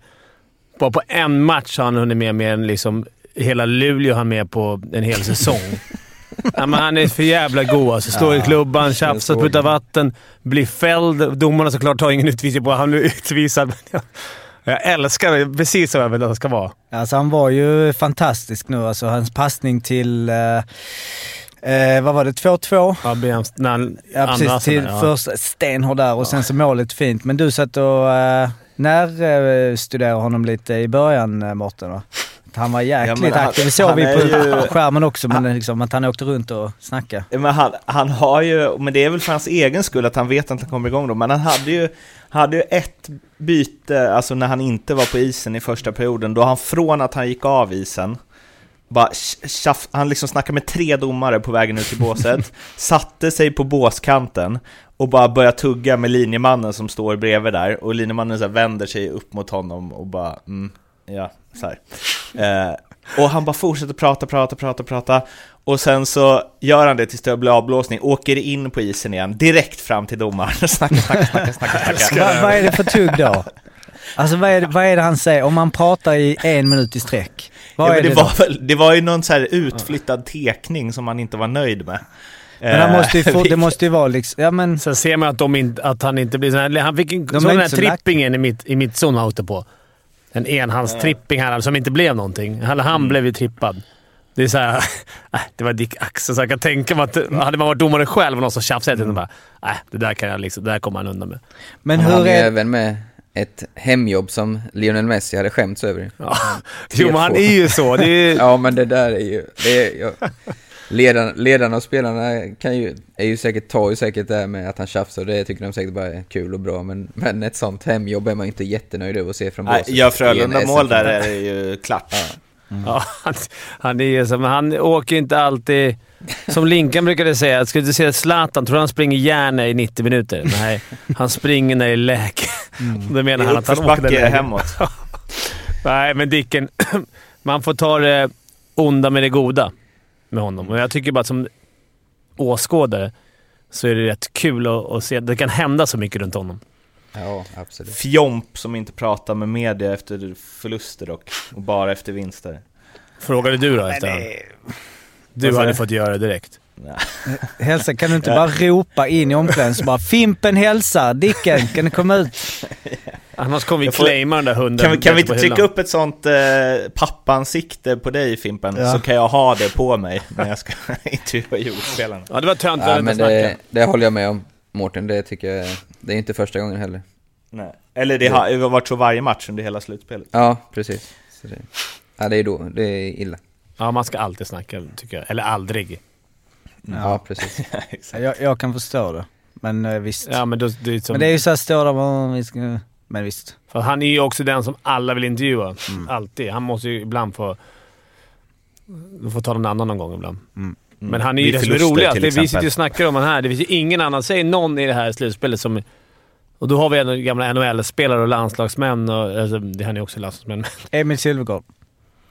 Bara på en match har han hunnit med mer än liksom... Hela Luleå har han med på en hel säsong. ja, men han är för jävla god alltså. Står ja, i klubban, tjafsar, sprutar vatten, blir fälld. Domarna såklart tar ingen utvisning på Han blir utvisad. Jag älskar det. Precis så jag vill att han ska vara. Alltså han var ju fantastisk nu. Alltså hans passning till... Eh Eh, vad var det? 2-2? Ja, när ja, precis. Till ja. första stenhård där och ja. sen så målet fint. Men du satt och... Eh, när eh, studerade honom lite i början, eh, Mårten? han var jäkligt ja, aktiv. Det såg vi på ju, skärmen också, men han, liksom, att han åkte runt och snackade. Men han, han har ju, men det är väl för hans egen skull att han vet att han kommer igång då, men han hade ju, hade ju ett byte, alltså när han inte var på isen i första perioden, då han från att han gick av isen, bara tjaff, han liksom snackade med tre domare på vägen ut till båset, satte sig på båskanten och bara börjar tugga med linjemannen som står bredvid där och linjemannen så vänder sig upp mot honom och bara mm, ja, så eh, och han bara fortsätter prata, prata, prata, prata och sen så gör han det tills det blir avblåsning, åker in på isen igen, direkt fram till domaren och snackar, snackar, snackar, snackar, snackar. vad är det för tugg då? Alltså vad är, det, vad är det han säger? Om man pratar i en minut i sträck, vad ja, är det, det, var väl, det var ju någon så här utflyttad tekning som man inte var nöjd med. Men han måste ju få, det måste ju vara liksom, ja men... Sen ser man att, de in, att han inte blir sån här, Han fick en, såg den här trippingen i mitt, i mitt zon han på. En enhandstripping här som inte blev någonting. Han, han mm. blev ju trippad. Det är såhär, äh, det var Dick Axel, så jag kan tänka mig att hade man varit domare själv och någon som tjafsade mm. bara äh, det där kan jag liksom, det där kommer han undan med. Men hur han är... även med ett hemjobb som Lionel Messi hade skämts över. Ja. Jo, men han är ju så. Det är... ja, men det där är ju... Det är, jag, ledarna, ledarna och spelarna kan ju, är ju säkert, tar ju säkert det här med att han tjafsar och det tycker de säkert bara är kul och bra. Men, men ett sånt hemjobb är man inte jättenöjd över att se från båset. Gör Frölunda mål där är det ju klart. Ja. Mm. Ja, han, han, är som, han åker inte alltid... Som Linkan brukade säga, skulle du se Zlatan, tror han springer gärna i 90 minuter? Nej, han springer när det är läge. Mm. Då menar han att han åker den hemåt. Nej, men Dicken, man får ta det onda med det goda med honom. Och jag tycker bara att som åskådare så är det rätt kul att, att se. Det kan hända så mycket runt honom. Ja, absolut. Fjomp som inte pratar med media efter förluster och, och bara efter vinster. Frågade du då efter det... Du hade fått göra det direkt. Hälsa, kan du inte bara ropa in i omklädningsrummet bara “Fimpen hälsar, Dicken, kan du komma ut?” Annars kommer vi claima den där hunden Kan vi, kan vi inte trycka upp ett sånt eh, pappansikte på dig Fimpen? Ja. Så kan jag ha det på mig när jag ska intervjua Djurgårdsspelarna. Ja, det var tönt ja, men det, det håller jag med om, Mårten. Det tycker jag, det är inte första gången heller. Nej. Eller det har, det har varit så varje match under hela slutspelet. Ja, precis. Så det, ja, det är då, det är illa. Ja, man ska alltid snacka, tycker jag. Eller aldrig. Mm. Ja, precis. jag, jag, kan förstå det. Men eh, visst. Ja, men, då, det är som... men det är ju såhär, stå där. Men visst. För han är ju också den som alla vill intervjua. Mm. Alltid. Han måste ju ibland få... Du får ta någon annan någon gång ibland. Mm. Mm. Men han är ju det som är roligast. Vi sitter ju och snackar om honom här. Det finns ju ingen annan. Säg någon i det här slutspelet som... Och då har vi en gamla NHL-spelare och landslagsmän. Och, alltså, han är också landslagsmän. Emil Silvergård.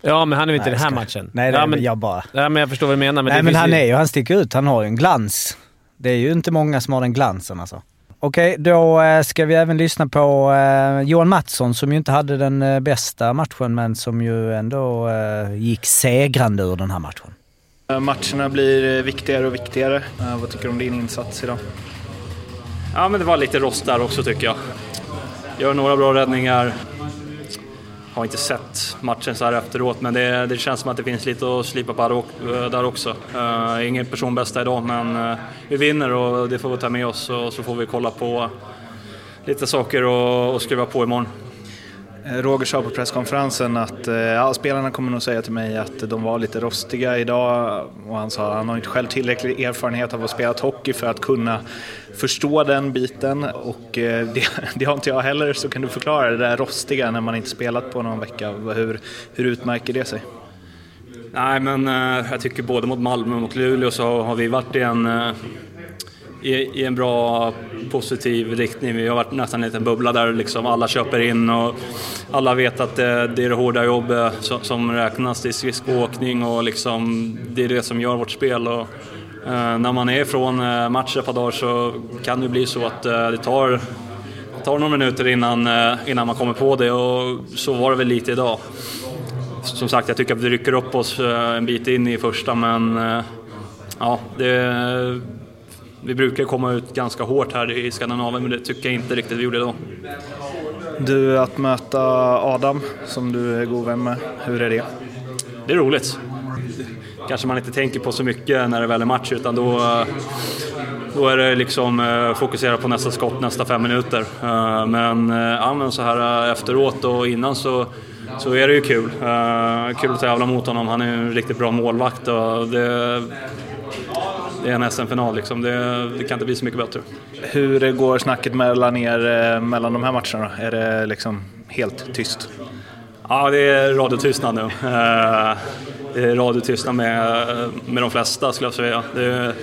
Ja, men han är ju inte i den här matchen. Nej, det ja, men, jag bara... Ja, men jag förstår vad du menar. Men Nej, men han ju... är ju... Han sticker ut. Han har ju en glans. Det är ju inte många som har den glansen alltså. Okej, då eh, ska vi även lyssna på eh, Johan Mattsson som ju inte hade den eh, bästa matchen, men som ju ändå gick segrande ur den här matchen. Matcherna blir viktigare och viktigare. Vad tycker du om din insats idag? Ja, men det var lite rost där också tycker jag. Gör några bra räddningar, har inte sett matchen så här efteråt, men det, det känns som att det finns lite att slipa på där också. Uh, ingen personbästa idag, men uh, vi vinner och det får vi ta med oss och så får vi kolla på lite saker och, och skriva på imorgon. Eh, Roger sa på presskonferensen att eh, ja, spelarna kommer nog säga till mig att de var lite rostiga idag och han sa att han har inte själv tillräcklig erfarenhet av att spela hockey för att kunna förstå den biten och eh, det, det, har inte jag heller så kan du förklara det där rostiga när man inte spelat på någon vecka. Hur, hur utmärker det sig? Nej men jag tycker både mot Malmö och mot Luleå så har vi varit i en, i, i en bra positiv riktning. Vi har varit nästan en liten bubbla där liksom alla köper in och alla vet att det, det är det hårda jobbet eh, som, som räknas. Det är skridskoåkning och liksom, det är det som gör vårt spel. Och, Eh, när man är ifrån eh, match ett par dagar så kan det bli så att eh, det tar, tar några minuter innan, eh, innan man kommer på det och så var det väl lite idag. Som sagt, jag tycker att vi rycker upp oss eh, en bit in i första men ja, det, vi brukar komma ut ganska hårt här i Skandinavien men det tycker jag inte riktigt vi gjorde idag. Du, att möta Adam som du är god vän med, hur är det? Det är roligt kanske man inte tänker på så mycket när det väl är match utan då, då är det liksom eh, fokusera på nästa skott nästa fem minuter. Eh, men, eh, ja, men så här efteråt och innan så så är det ju kul. Uh, kul att tävla mot honom. Han är en riktigt bra målvakt och det, det är en SM-final liksom. Det, det, kan inte bli så mycket bättre. Hur går snacket mellan er mellan de här matcherna? Är det liksom helt tyst? Ja, det är radiotystnad nu. Uh, radiotystnad med, med de flesta skulle jag säga. Det är,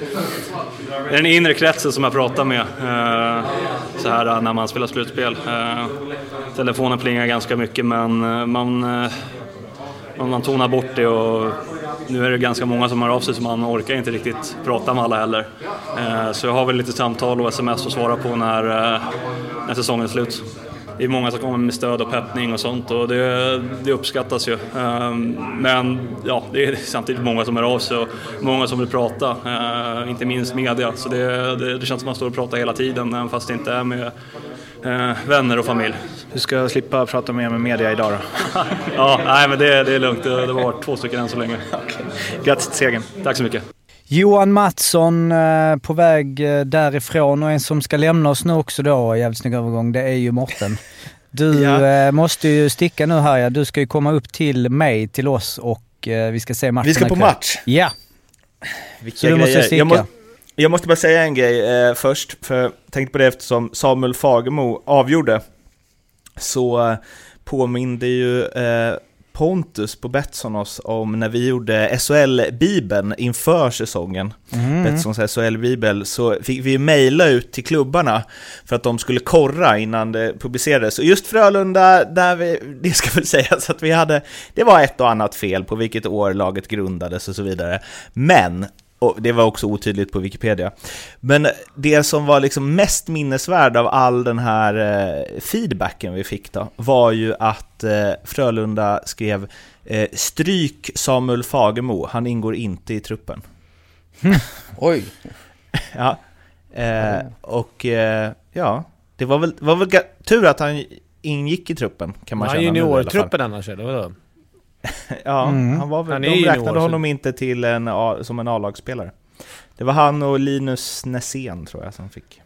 den inre kretsen som jag pratar med eh, så här när man spelar slutspel. Eh, telefonen plingar ganska mycket men eh, man, man, man tonar bort det och nu är det ganska många som hör av sig så man orkar inte riktigt prata med alla heller. Eh, så jag har väl lite samtal och sms att svara på när, eh, när säsongen är slut det är många som kommer med stöd och peppning och sånt och det, det uppskattas ju. Eh, men ja, det är samtidigt många som hör av sig och många som vill prata, inte minst media. Så det, det, det känns som att man står och pratar hela tiden även fast det inte är med eh, vänner och familj. Du ska slippa prata mer med media idag då? ja, nej men det, det är lugnt. Det, det var två stycken än så länge. okay. Grattis till segern. Tack så mycket. Johan Mattsson eh, på väg eh, därifrån och en som ska lämna oss nu också då, jävligt snygg övergång, det är ju Morten. Du ja. Eh, måste ju sticka nu här ja. Du ska ju komma upp till mig, till oss och vi ska se matchen Vi ska på match? Ja. Vilka Så du grejer. måste sticka. Jag, må, jag måste bara säga en grej eh, först, för jag tänkte på det eftersom Samuel Fagemo avgjorde. Så eh, påminde ju eh, Pontus på Betsson oss om när vi gjorde SHL-bibeln inför säsongen, mm. Betssons SHL-bibel, så fick vi mejla ut till klubbarna för att de skulle korra innan det publicerades. Och just Frölunda, där vi, det ska väl sägas att vi hade, det var ett och annat fel på vilket år laget grundades och så vidare. Men och det var också otydligt på Wikipedia. Men det som var liksom mest minnesvärd av all den här eh, feedbacken vi fick då, var ju att eh, Frölunda skrev eh, “Stryk Samuel Fagemo, han ingår inte i truppen”. Oj! ja, och ja, det var väl, var väl tur att han ingick i truppen kan man han känna. Han är juniortruppen annars eller vadå? ja, mm. han var väl, han de räknade honom inte till en, som en A-lagspelare. Det var han och Linus Nässén tror jag som fick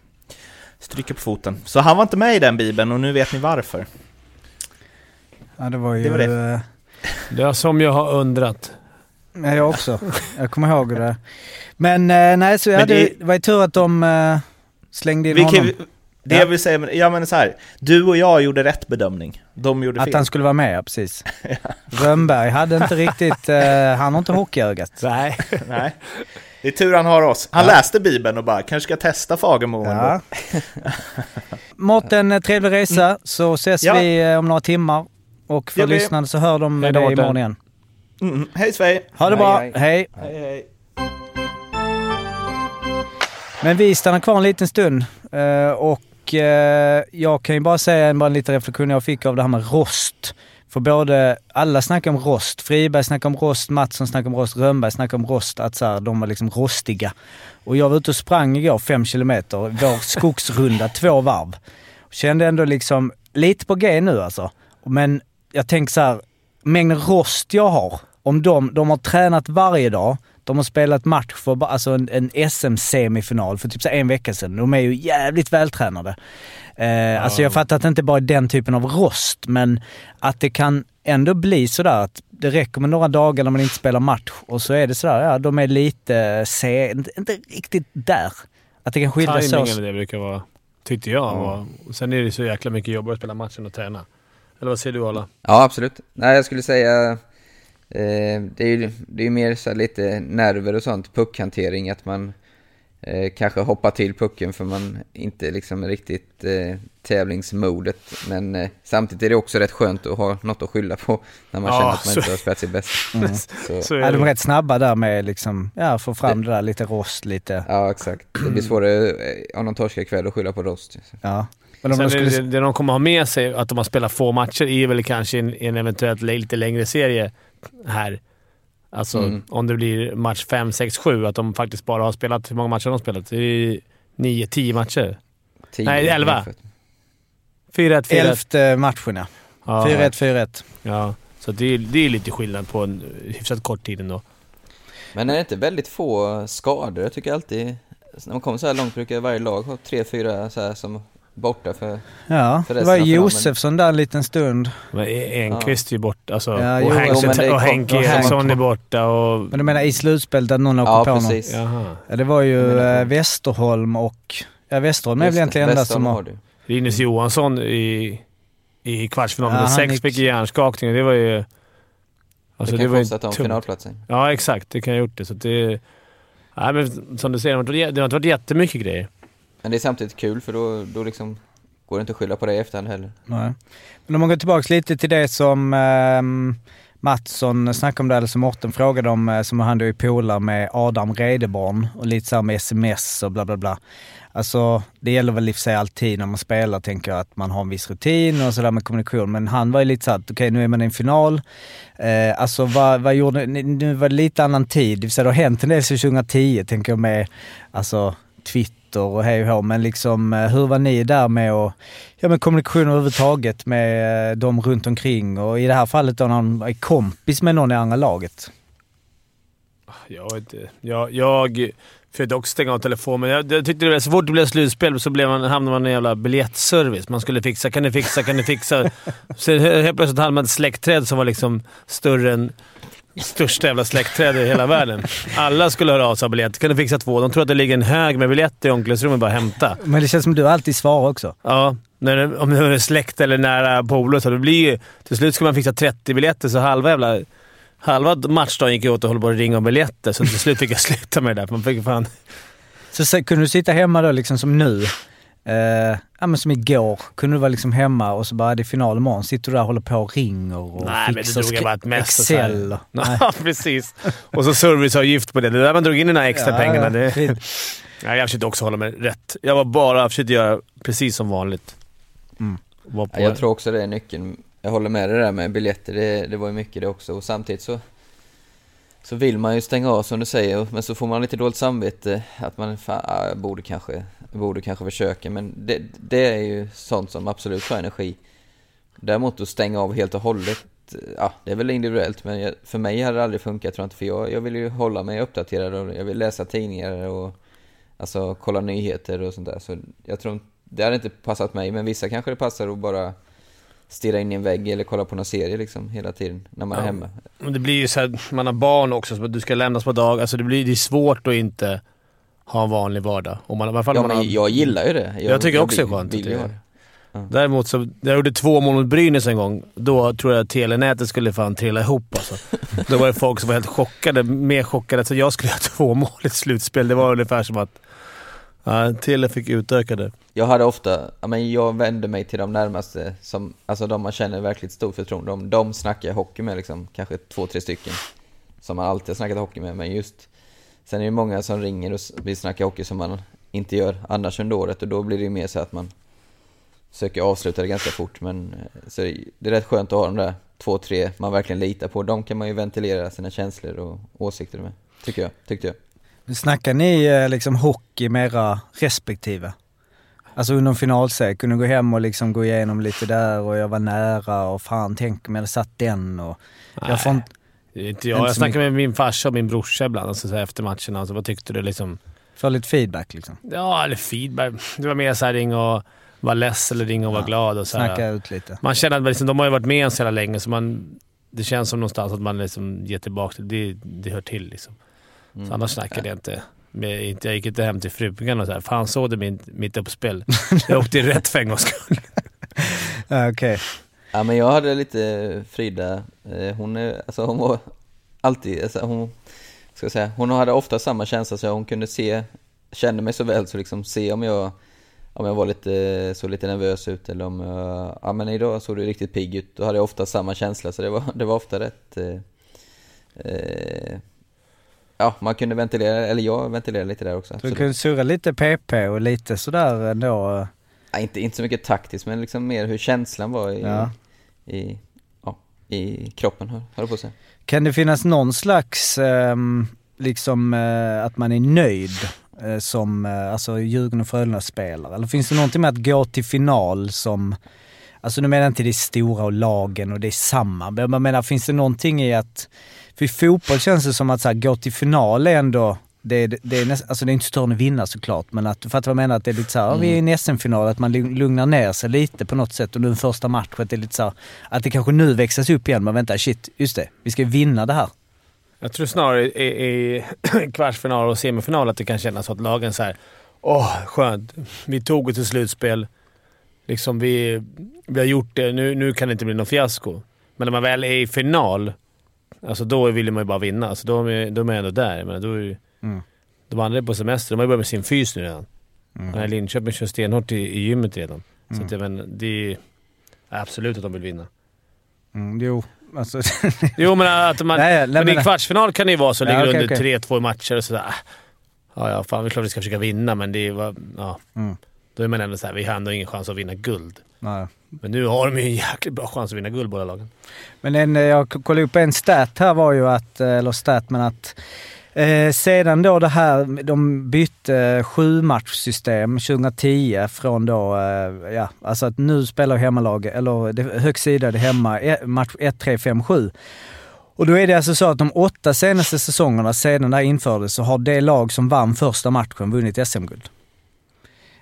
stryka på foten. Så han var inte med i den bibeln och nu vet ni varför. Ja, det var ju... Det var det. Det är som jag har undrat. Ja, jag också. Jag kommer ihåg det. Men eh, nej, så jag hade, det... det var ju tur att de uh, slängde in vi honom. Kan, det ja. jag vill säga, ja men så här, du och jag gjorde rätt bedömning. De gjorde att fel. Att han skulle vara med, ja precis. ja. Rönnberg hade inte riktigt, uh, han har inte hockeyögat. Nej. Nej. Det är tur han har oss. Han ja. läste Bibeln och bara, kanske ska testa Fagemo ja. Mårten, trevlig resa, mm. så ses ja. vi eh, om några timmar. Och för lyssnarna så hör de dig imorgon igen. Mm. Hej Svej! Ha det hej, bra, hej. hej. hej, hej. Men vi stannar kvar en liten stund uh, och Eh, jag kan ju bara säga bara en liten reflektion jag fick av det här med rost. För både, alla snackar om rost. Friberg snackar om rost, Mattsson snackar om rost, Rönnberg snackar om rost. Att så här, de var liksom rostiga. Och jag var ute och sprang igår fem kilometer, vår skogsrunda, två varv. Kände ändå liksom, lite på G nu alltså. Men jag tänker så här, mängden rost jag har, om de, de har tränat varje dag, de har spelat match för alltså en, en SM-semifinal för typ så en vecka sedan. De är ju jävligt vältränade. Eh, ja. Alltså jag fattar att det inte bara är den typen av rost, men att det kan ändå bli sådär att det räcker med några dagar när man inte spelar match och så är det sådär, ja de är lite, se, inte, riktigt där. Att det kan skilja sig. Timingen det brukar vara, tyckte jag. Mm. Och sen är det så jäkla mycket jobbigare att spela matchen och träna. Eller vad säger du Arla? Ja, absolut. Nej, jag skulle säga Eh, det är ju det är mer så lite nerver och sånt, puckhantering, att man eh, kanske hoppar till pucken för man inte liksom riktigt eh, tävlingsmodet. Men eh, samtidigt är det också rätt skönt att ha något att skylla på när man ja, känner att man inte har spelat sitt bästa. Mm. så. Så är ja, de är rätt snabba där med liksom, ja, få fram det, det där lite rost lite. Ja, exakt. Det blir svårare om de torskar ikväll att skylla på rost. Ja. Men om Sen skulle... det, det de kommer ha med sig, att de har spelat få matcher, är väl kanske en, en eventuellt lite längre serie här. Alltså mm. om det blir match 5, 6, 7, att de faktiskt bara har spelat... Hur många matcher har de spelat? Det är 9, 10 matcher? 10, Nej, 11. 4-1, 4-1. Elfte matchen ja. ja. 4-1, 4-1. Ja, så det är, det är lite skillnad på en hyfsat kort tid ändå. Men är det inte väldigt få skador? Jag tycker alltid, när man kommer så här långt brukar varje lag ha tre, fyra så här som borta för, Ja, för det resten var av finalen. Josefsson där en liten stund. Men Enqvist är ju borta. Alltså, Ja, och jo, Henke, jo, det och Henke Eriksson är borta och... Men du menar i slutspelet att någon åker Ja, på precis. Ja, det var ju eh, Westerholm och... Ja, Westerholm är väl det, egentligen enda som har. Linus Johansson i, i kvartsfinalen Ja, sex gick- fick hjärnskakning. Det var ju... Alltså, det kan var ju kostat dem tungt. finalplatsen. Ja, exakt. Det kan ha gjort det. Så det... Nej, men som du säger, det har inte varit- det har inte varit jättemycket grejer. Men det är samtidigt kul för då, då liksom går det inte att skylla på det i efterhand heller. Nej. Men om man går tillbaka lite till det som eh, Mattsson snackade om där, eller som Morten frågade om, eh, som han då är polare med Adam Redeborn och lite såhär med sms och bla bla bla. Alltså det gäller väl i och för sig alltid när man spelar, tänker jag, att man har en viss rutin och sådär med kommunikation. Men han var ju lite såhär, okej okay, nu är man i en final. Eh, alltså vad, vad gjorde, nu var det lite annan tid, det vill säga det har hänt en del sedan 2010 tänker jag med, alltså Twitter och hej och hå, men liksom eh, hur var ni där med att, ja med kommunikation överhuvudtaget med eh, dem runt omkring och i det här fallet då när han är kompis med någon i andra laget? Jag vet inte. Jag, jag försökte också stänga av telefonen, men jag, jag tyckte det var så fort det blev slutspel så blev man, hamnade man i en jävla biljettservice. Man skulle fixa, kan du fixa, kan du fixa? Sen helt plötsligt hade man ett släktträd som var liksom större än största jävla släktträd i hela världen. Alla skulle höra av sig biljetter. Kan du fixa två? De tror att det ligger en hög med biljetter i omklädningsrummet bara hämta. Men det känns som du alltid svarar också. Ja, när om det är släkt eller nära polare så det blir ju... Till slut ska man fixa 30 biljetter, så halva jävla... Halva matchdagen gick jag åt och höll på att ringa om biljetter, så till slut fick jag sluta med det där. Man fick fan... Så, så kunde du sitta hemma då liksom som nu? Eh, ja men som igår, kunde du vara liksom hemma och så bara det är final imorgon. Sitter du där och håller på och ringer och Nej, men det fixar drog jag bara ett mest. och så här. Excel. Ja, precis. Och så serviceavgift på det. Det där man drog in de där extra Ja, pengarna. ja, Det... fint. Nej, jag försökte också hålla mig rätt. Jag var bara försökte göra precis som vanligt. Mm. Var på Ja, jag tror också det är nyckeln. Jag håller med dig där med biljetter, det, det var ju mycket det också. Och samtidigt så, så vill man ju stänga av som du säger, men så får man lite dåligt samvete att man fan, ja, jag borde kanske, borde kanske försöka. Men det, det är ju sånt som absolut tar energi. Däremot att stänga av helt och hållet, ja det är väl individuellt men jag, för mig hade det aldrig funkat tror jag inte. För jag, jag vill ju hålla mig uppdaterad och jag vill läsa tidningar och alltså kolla nyheter och sånt där. Så jag tror det hade inte passat mig, men vissa kanske det passar att bara stirra in i en vägg eller kolla på någon serie liksom hela tiden när man är Ja. hemma. Men det blir ju så här, man har barn också, så du ska lämnas på dag. Alltså det blir det är svårt att inte ha en vanlig vardag. Om man, i alla fall Ja man men har, jag gillar ju det. Jag, tycker också vill- det är skönt. vill det det. Ja. Däremot så, jag gjorde två mål mot Brynäs en gång. Då tror jag att telenätet skulle fan trilla ihop alltså. Då var det folk som var helt chockade. Mer chockade att jag skulle göra två mål i ett slutspel. Det var ungefär som att ja, Tele fick utökade. Jag hade ofta, men jag vände mig till de närmaste, som, alltså de man känner verkligt stort förtroende de, de snackar jag hockey med liksom, kanske två, tre stycken. Som man alltid har snackat hockey med, men just Sen är det många som ringer och vill snacka hockey som man inte gör annars under året och då blir det ju mer så att man söker avsluta det ganska fort men eh, så det det är rätt skönt att ha de där två, tre man verkligen litar på. De kan man ju ventilera sina känslor och åsikter med, tycker jag, tyckte jag. Snackar ni eh, liksom hockey med era respektive? Alltså under en finalserie, kunde gå hem och liksom gå igenom lite där och jag var nära och fan tänk om jag hade satt den och... Jag får inte, inte jag. Inte Jag snackar med min farsa och min brorsa ibland alltså, så här, efter matcherna. Alltså, vad tyckte du? Liksom? får lite feedback liksom. Ja, eller feedback. Det var mer såhär ring och vara less eller ring och vara glad. Och så här. Snacka ut lite. Man känner att liksom, de har ju varit med en så jävla länge, så man, det känns som någonstans att man liksom ger tillbaka. Det, det hör till liksom. Mm. Så annars snackade jag inte. Inte- jag gick inte hem till frugan och så här. Fan såg du mitt uppspel? Jag åkte rätt för en gångs skull. Ja, Okej. Ja men jag hade lite Frida, eh, hon är, alltså hon var alltid, alltså hon, ska jag säga, hon hade ofta samma känsla så hon kunde se, kände mig så väl så liksom se om jag, om jag var lite, såg lite nervös ut eller om jag, ja men idag såg du riktigt pigg ut, då hade jag ofta samma känsla så det var, det var ofta rätt, eh, eh, ja man kunde ventilera, eller jag ventilerade lite där också. Så du absolut. kunde surra lite PP och lite sådär ändå. Ja, inte, inte så mycket taktiskt men liksom mer hur känslan var i, Ja. i, ja, i kroppen höll höll på säga. Kan det finnas någon slags, ehm, liksom eh, att man är nöjd eh, som eh, alltså Djurgården och Frölunda-spelare? Eller finns det någonting med att gå till final som, alltså nu menar jag inte det stora och lagen och det är samma, men jag menar finns det någonting i att, för i fotboll känns det som att så här, gå till final är ändå, det, det, är näst, alltså det är inte större att vinna såklart, men att, för att jag menar att det är lite såhär, mm. vi är i en SM-final, att man lugnar ner sig lite på något sätt och nu första matchen, det är lite såhär, att det kanske nu växlas upp igen, men vänta shit, just det, vi ska vinna det här. Jag tror snarare i, i kvartsfinal och semifinal att det kan kännas så att lagen såhär, åh skönt, vi tog det till slutspel. Liksom vi, vi har gjort det, nu, nu kan det inte bli någon fiasko. Men när man väl är i final, alltså då vill man ju bara vinna. Alltså då, är, då är man ändå där. Men då är, mm. De andra är på semester. De har ju börjat med sin fys nu redan. Mm. Linköping kör stenhårt i, i gymmet redan. Mm. Så att, jag men, det är absolut att de vill vinna. Mm, jo, alltså... jo, men att man... Nej, nej, men i kvartsfinal kan det ju vara så. Ligger ja, okay, under okay. 3-2 matcher och sådär. Ja, ja, fan det är klart vi ska försöka vinna, men det är... Ja. Mm. Då är man ändå såhär, vi har ändå ingen chans att vinna guld. Nej. Men nu har de ju en jäkligt bra chans att vinna guld båda lagen. Men en, jag kollade upp en stat här var ju att, eller stat men att Eh, sedan då det här, de bytte eh, sju matchsystem 2010 från då, eh, ja, alltså att nu spelar hemmalaget, eller det, högst sida det hemma, e, match 1, 3, 5, 7. Och då är det alltså så att de åtta senaste säsongerna sedan det här infördes så har det lag som vann första matchen vunnit SM-guld.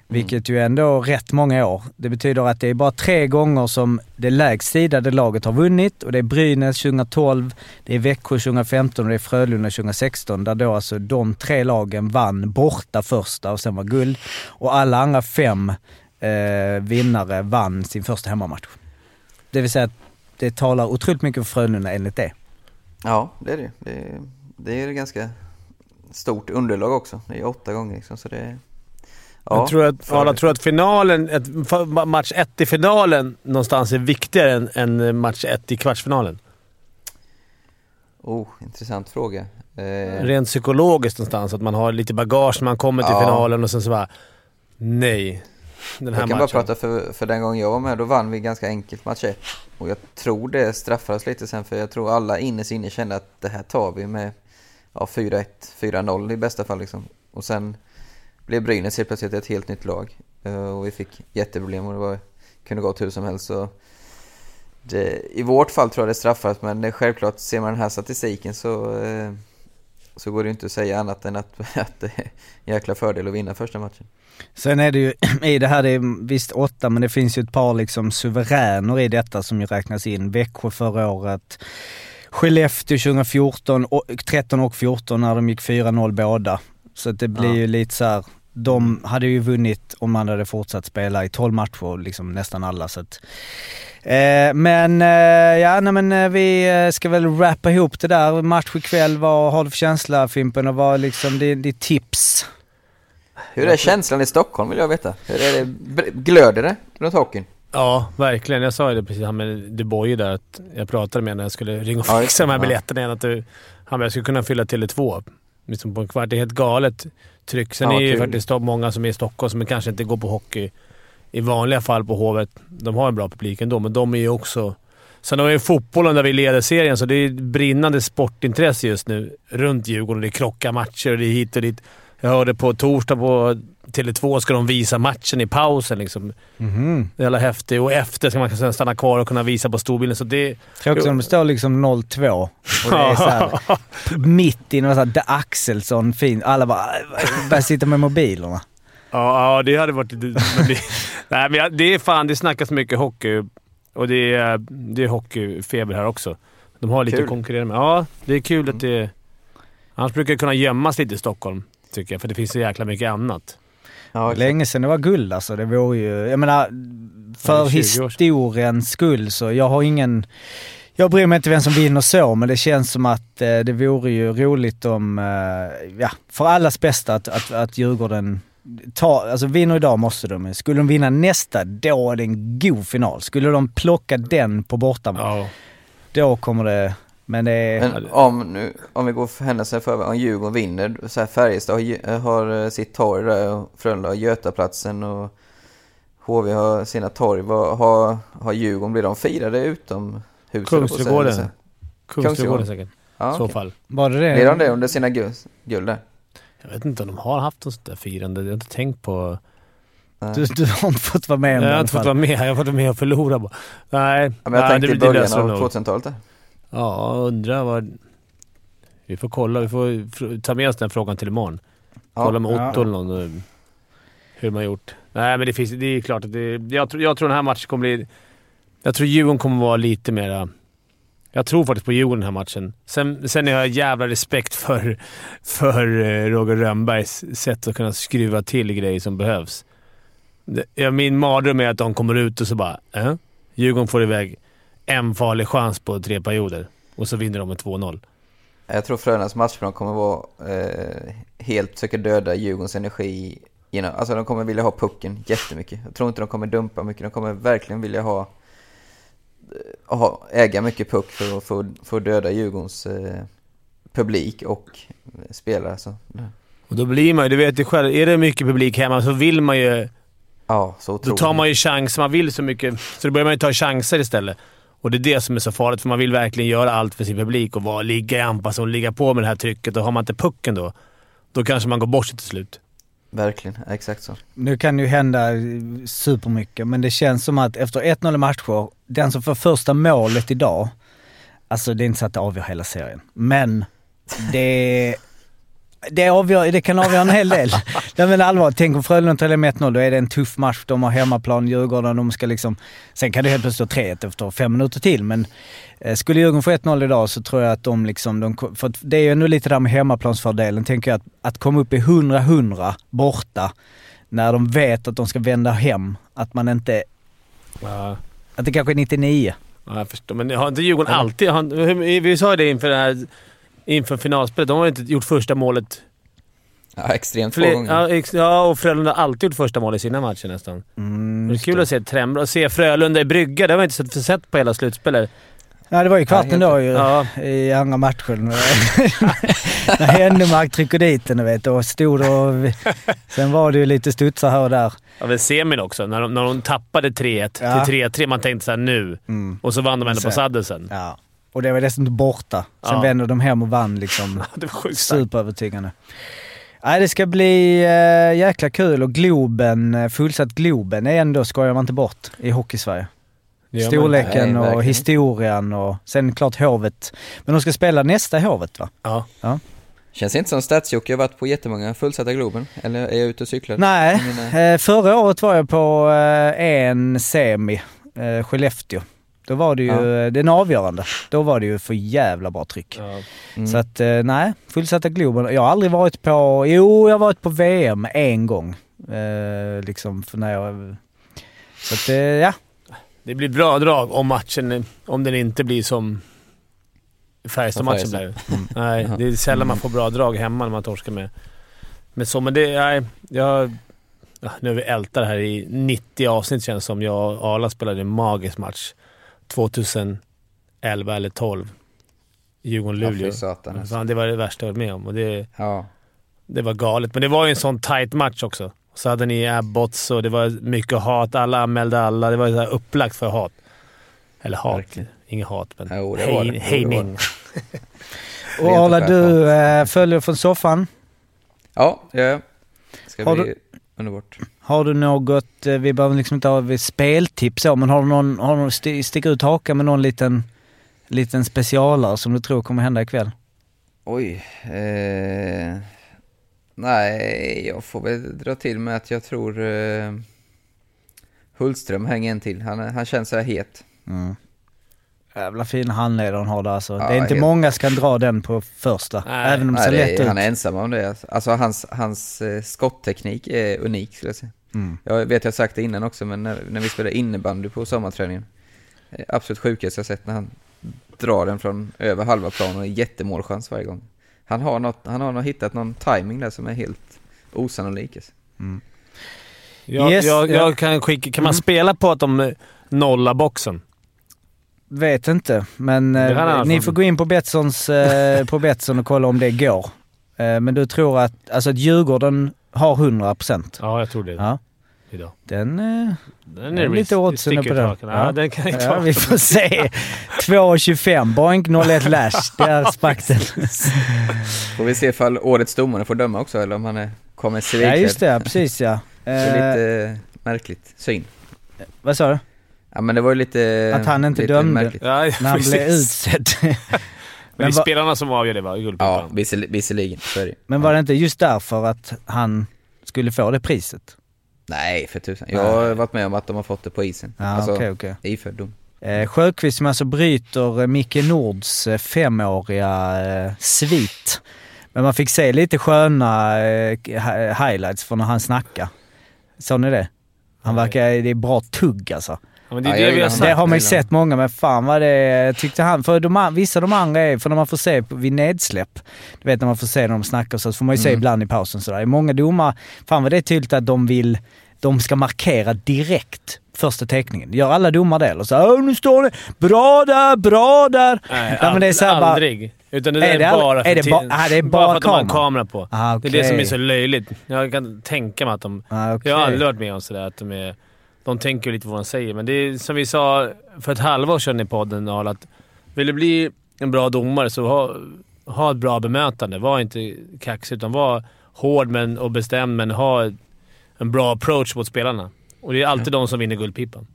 Vilket ju ändå är rätt många år. Det betyder att det är bara tre gånger som det lägstsidade laget har vunnit och det är Brynäs 2012, det är Växjö 2015 och det är Frölunda 2016 där då alltså de tre lagen vann borta första och sen var guld. Och alla andra fem eh, vinnare vann sin första hemmamatch. Det vill säga att det talar otroligt mycket för Frölunda enligt det. Ja, det är det. Det är, det är ganska stort underlag också. Det är åtta gånger liksom, så det Ja, jag tror att, alla tror att finalen, ett, match 1 i finalen någonstans är viktigare än, än match 1 i kvartsfinalen. Oh, intressant fråga. Eh... Rent psykologiskt någonstans, att man har lite bagage när man kommer till ja. finalen och sen så bara... Nej. Den här jag kan matchen. bara prata för, för den gången jag var med, då vann vi ganska enkelt match 1. Och jag tror det straffades lite sen, för jag tror alla innerst inne kände att det här tar vi med ja, 4-1, 4-0 i bästa fall liksom. Och sen blev Brynäs helt plötsligt ett helt nytt lag. Eh, och vi fick jätteproblem och det var, kunde gå hur som helst. Så det, I vårt fall tror jag det straffas, men det självklart, ser man den här statistiken så, eh, så går det inte att säga annat än att, att det är en jäkla fördel att vinna första matchen. Sen är det ju, i det här, det är visst åtta, men det finns ju ett par liksom suveräner i detta som ju räknas in. Växjö förra året, Skellefteå 2014, 13 och 14 när de gick 4-0 båda. Så det blir ja. ju lite så här, de hade ju vunnit om man hade fortsatt spela i 12 matcher, liksom nästan alla. Så att, eh, men eh, ja, nej, men eh, vi eh, ska väl rappa ihop det där. Match ikväll, vad har du för känsla Fimpen och vad liksom ditt tips? Hur är känslan i Stockholm vill jag veta? Hur är det, glöder det runt hockeyn? Ja, verkligen. Jag sa ju det precis, han med Du Boy där, att jag pratade med när jag skulle ringa och fixa ja, de här biljetterna igen. Att du, han jag skulle kunna fylla till i två liksom på en kvart. Det är helt galet tryck. Sen ja, är det ju faktiskt många som är i Stockholm som kanske inte går på hockey i vanliga fall på Hovet. De har en bra publik ändå, men de är ju också... Sen har vi fotbollen där vi leder serien, så det är brinnande sportintresse just nu runt Djurgården. Det är krockar matcher och det är hit och dit. Jag hörde på torsdag på Tele2 ska de visa matchen i pausen. Liksom. Mm. Det är jävla häftigt. Och efter ska man sen stanna kvar och kunna visa på storbilden. Så det... Tror också de står liksom 0-2 och det är såhär, mitt i något såhär Axelsson fint. Alla bara börjar sitta med mobilerna. Ja, ja det hade varit lite... det, nej, men det är fan, det snackas mycket hockey och det är, det är hockeyfeber här också. De har lite kul. att konkurrera med. Ja, det är kul mm. att det... Annars brukar det kunna gömmas lite i Stockholm, tycker jag. För det finns så jäkla mycket annat. Ja, Länge sedan det var guld alltså. Det vore ju... Jag menar, för historiens skull så jag har ingen... Jag bryr mig inte vem som vinner så, men det känns som att eh, det vore ju roligt om, eh, ja, för allas bästa att, att, att Djurgården tar, alltså vinner idag måste de. Skulle de vinna nästa, då är det en god final. Skulle de plocka den på bortamatch, ja. då kommer det men det. Men om, nu, om vi går för händelser för om Djurgården vinner, så här Färjestad har, har eh, sitt torg där och Frölunda har Götaplatsen och HV har sina torg. Vad, har, har Djurgården, blir de firade utom huset? Kungsträdgården. Kungsträdgården säkert. Ja, I så okay. fall. Var det det? Blir de det under sina guld, guld där? Jag vet inte om de har haft något sånt där firande. Jag har inte tänkt på... Du, du, har inte fått vara med om det Jag har inte fått vara med. Jag har fått vara med och förlora bara. Nej. Ja, men jag nej, tänkte i början av 2000-talet Ja, undrar vad... Vi får kolla. Vi får ta med oss den frågan till imorgon. Kolla med Otto eller någon eh, hur man gjort. Nej, men det, finns, det är klart att det... Jag, tror, jag tror den här matchen kommer bli... Jag tror Djurgården kommer vara lite mera... Jag tror faktiskt på Djurgården den här matchen. Sen, sen har jag jävla respekt för, för eh, Roger Rönnbergs sätt att kunna skruva till grejer som behövs. Min mardröm är att de kommer ut och så bara eh? Djurgården får iväg en farlig chans på tre perioder och så vinner de med 2-0. Jag tror Frölundas matchplan kommer vara eh, helt försöka döda Djurgårdens energi. Genom, alltså de kommer vilja ha pucken jättemycket. Jag tror inte de kommer dumpa mycket. De kommer verkligen vilja ha, eh, ha äga mycket puck för, för, för att döda Djurgårdens eh, publik och spelare. Så. Och då blir man ju, du vet ju själv, är det mycket publik hemma så vill man ju... Ja, så Då tar man ju chanser. Man vill så mycket, så då börjar man ju ta chanser istället. Och det är det som är så farligt, för man vill verkligen göra allt för sin publik och vara, ligga i anpassning och ligga på med det här trycket. Och har man inte pucken då, då kanske man går bort sig till slut. Verkligen, exakt så. Nu kan ju hända supermycket, men det känns som att efter 1-0 i matcher, den som får första målet idag, alltså det är inte så att det avgör hela serien, men det det, avgör, det kan avgöra en hel del. Nej men allvarligt, tänk om Frölunda tar med 1-0, då är det en tuff match. De har hemmaplan, Djurgården, de ska liksom... Sen kan det helt plötsligt stå 3-1 efter fem minuter till, men eh, skulle Djurgården få 1-0 idag så tror jag att de liksom... De, för det är ju ändå lite där med hemmaplansfördelen, tänker jag, att, att komma upp i 100-100 borta, när de vet att de ska vända hem, att man inte... Ja. Att det kanske är 99. Ja, jag förstår. Men har inte Djurgården alltid... Har, vi sa det inför det här inför finalspelet. De har inte gjort första målet... Ja, extremt få gånger. Ja, ex, ja, och Frölunda har alltid gjort första målet i sina matcher nästan. Mm, det är kul det. att se Trembro och se Frölunda i brygga. Det har man inte sett, sett på hela slutspelet. Ja, det var ju kvarten ja, då ju, ja. i andra matchen. När Hennemark trycker dit den, vet och stod och... Sen var det ju lite studsar här och där. Ja, men semin också. När de, när de tappade 3-1 ja. till 3-3. Man tänkte såhär nu. Mm. Och så vann de ändå på sadden sen. Ja. Och det var dessutom borta. Sen ja. vände de hem och vann liksom. det var superövertygande. Nej, det ska bli äh, jäkla kul och Globen, eh, fullsatt Globen är ändå, skojar man inte bort, i Hockeysverige. Storleken nej, och historien och sen klart Hovet. Men de ska spela nästa Hovet va? Ja. ja. Känns inte som stats har varit på jättemånga fullsatta Globen, eller är jag ute och cyklar? Nej, mina... Eh, förra året var jag på en semi, Skellefteå. Då var det ju ja. den avgörande. Då var det ju för jävla bra tryck. Ja. Mm. Så att eh, nej, fullsatta Globen. Jag har aldrig varit på, jo jag har varit på VM en gång. Eh, liksom för när jag... Så att eh, ja. Det blir bra drag om matchen, om den inte blir som Färjestad-matchen blev. Mm. Nej, det är sällan man får bra drag hemma när man torskar med, med så. Men det, nej, jag... Nu har vi ältat det här i 90 avsnitt känns som. Jag och Arla spelade en magisk match. 2011 eller 12. Djurgården-Luleå. Ja, det var det värsta jag varit med om. Och det, ja. det var galet. Men det var ju en sån tight match också. Så hade ni Abbots och det var mycket hat. Alla anmälde alla. Det var så upplagt för hat. Eller hat. Verkligen. Inget hat, men jo, det var det. hejning. och Arla, du äh, följer från soffan. Ja, det gör jag. Ska Har bli du... underbart. Har du något, eh, vi behöver liksom inte ha speltips så, men har du någon, har du någon st sticker ut hakan med någon liten, liten specialare som du tror kommer hända ikväll? Oj. Eh, nej, jag får väl dra till med att jag tror eh, Hultström hänger en till. Han, han känns så här het. Mm. Jävla fin handledare han har där alltså. Ja, det är inte helt... många som kan dra den på första. Nej, även om det ser lätt är, ut. Han är ensam om det. Alltså hans, hans eh, skottteknik är unik skulle jag säga. Mm. Jag vet jag har sagt det innan också, men när, när vi spelade innebandy på sommarträningen. Absolut sjukast jag sett när han drar den från över halva plan och är jättemålchans varje gång. Han har, något, han har nog hittat någon timing där som är helt osannolik. Alltså. Mm. Jag, yes, jag, jag kan, skicka, kan man mm. spela på att de nollar boxen? Vet inte, men eh, ni får gå in på Betssons, eh, på Betsson och kolla om det går. Eh, men du tror att, alltså att Djurgården har 100%? Ja, jag tror det. Ja. Idag. Den, eh, den är lite oddsen på den. Ja, den kan jag ja, vi får se. 2,25. Boink 01 Lash. Där sprack den. Får vi se ifall årets domare får döma också eller om han är, kommer civilklädd. Ja, just det. Precis ja. Så lite eh, märkligt syn. Vad sa du? Ja men det var ju lite... Att han inte dömde ja, när han blev utsedd. Men det är spelarna som avgör det va? Guldpipan. Ja, visserligen. Så är det. Men var det inte just därför att han skulle få det priset? Nej, för tusan. Jag har varit med om att de har fått det på isen. Ja, alltså, okej, okej. iförd dom. Eh, Sjöqvist som alltså bryter eh, Micke Nords eh, femåriga eh, svit. Men man fick se lite sköna eh, hi- highlights från när han snackade. Såg ni det? Han verkar, det är bra tugg alltså. Ja, det är har sagt. Det har man ju sett många, men fan vad det tyckte han. För de, vissa de andra är, för när man får se vid nedsläpp, du vet när man får se när de snackar så, så får man ju se Mm. ibland i pausen sådär. Är många domare, fan vad det är tydligt att de vill, de ska markera direkt första teckningen. Gör alla domare det? Eller så här, "Åh, nu står det bra där, bra där. Nej, Ja, men det är så bara- aldrig. Utan det Är är, det aldrig- bara för, är det ba- ah, det är bara för att de har kamera? på. Ah, Det är det som är okej. så löjligt. Jag kan tänka mig att de... Ah, okej. Jag har aldrig varit med om sådär att de är... De tänker lite på vad de säger, men det är som vi sa för ett halvår sedan i podden, Arl, att vill du bli en bra domare så ha, ha ett bra bemötande. Var inte kaxig, utan var hård men, och bestämd, men ha en bra approach mot spelarna. Och det är alltid de som vinner Guldpipan.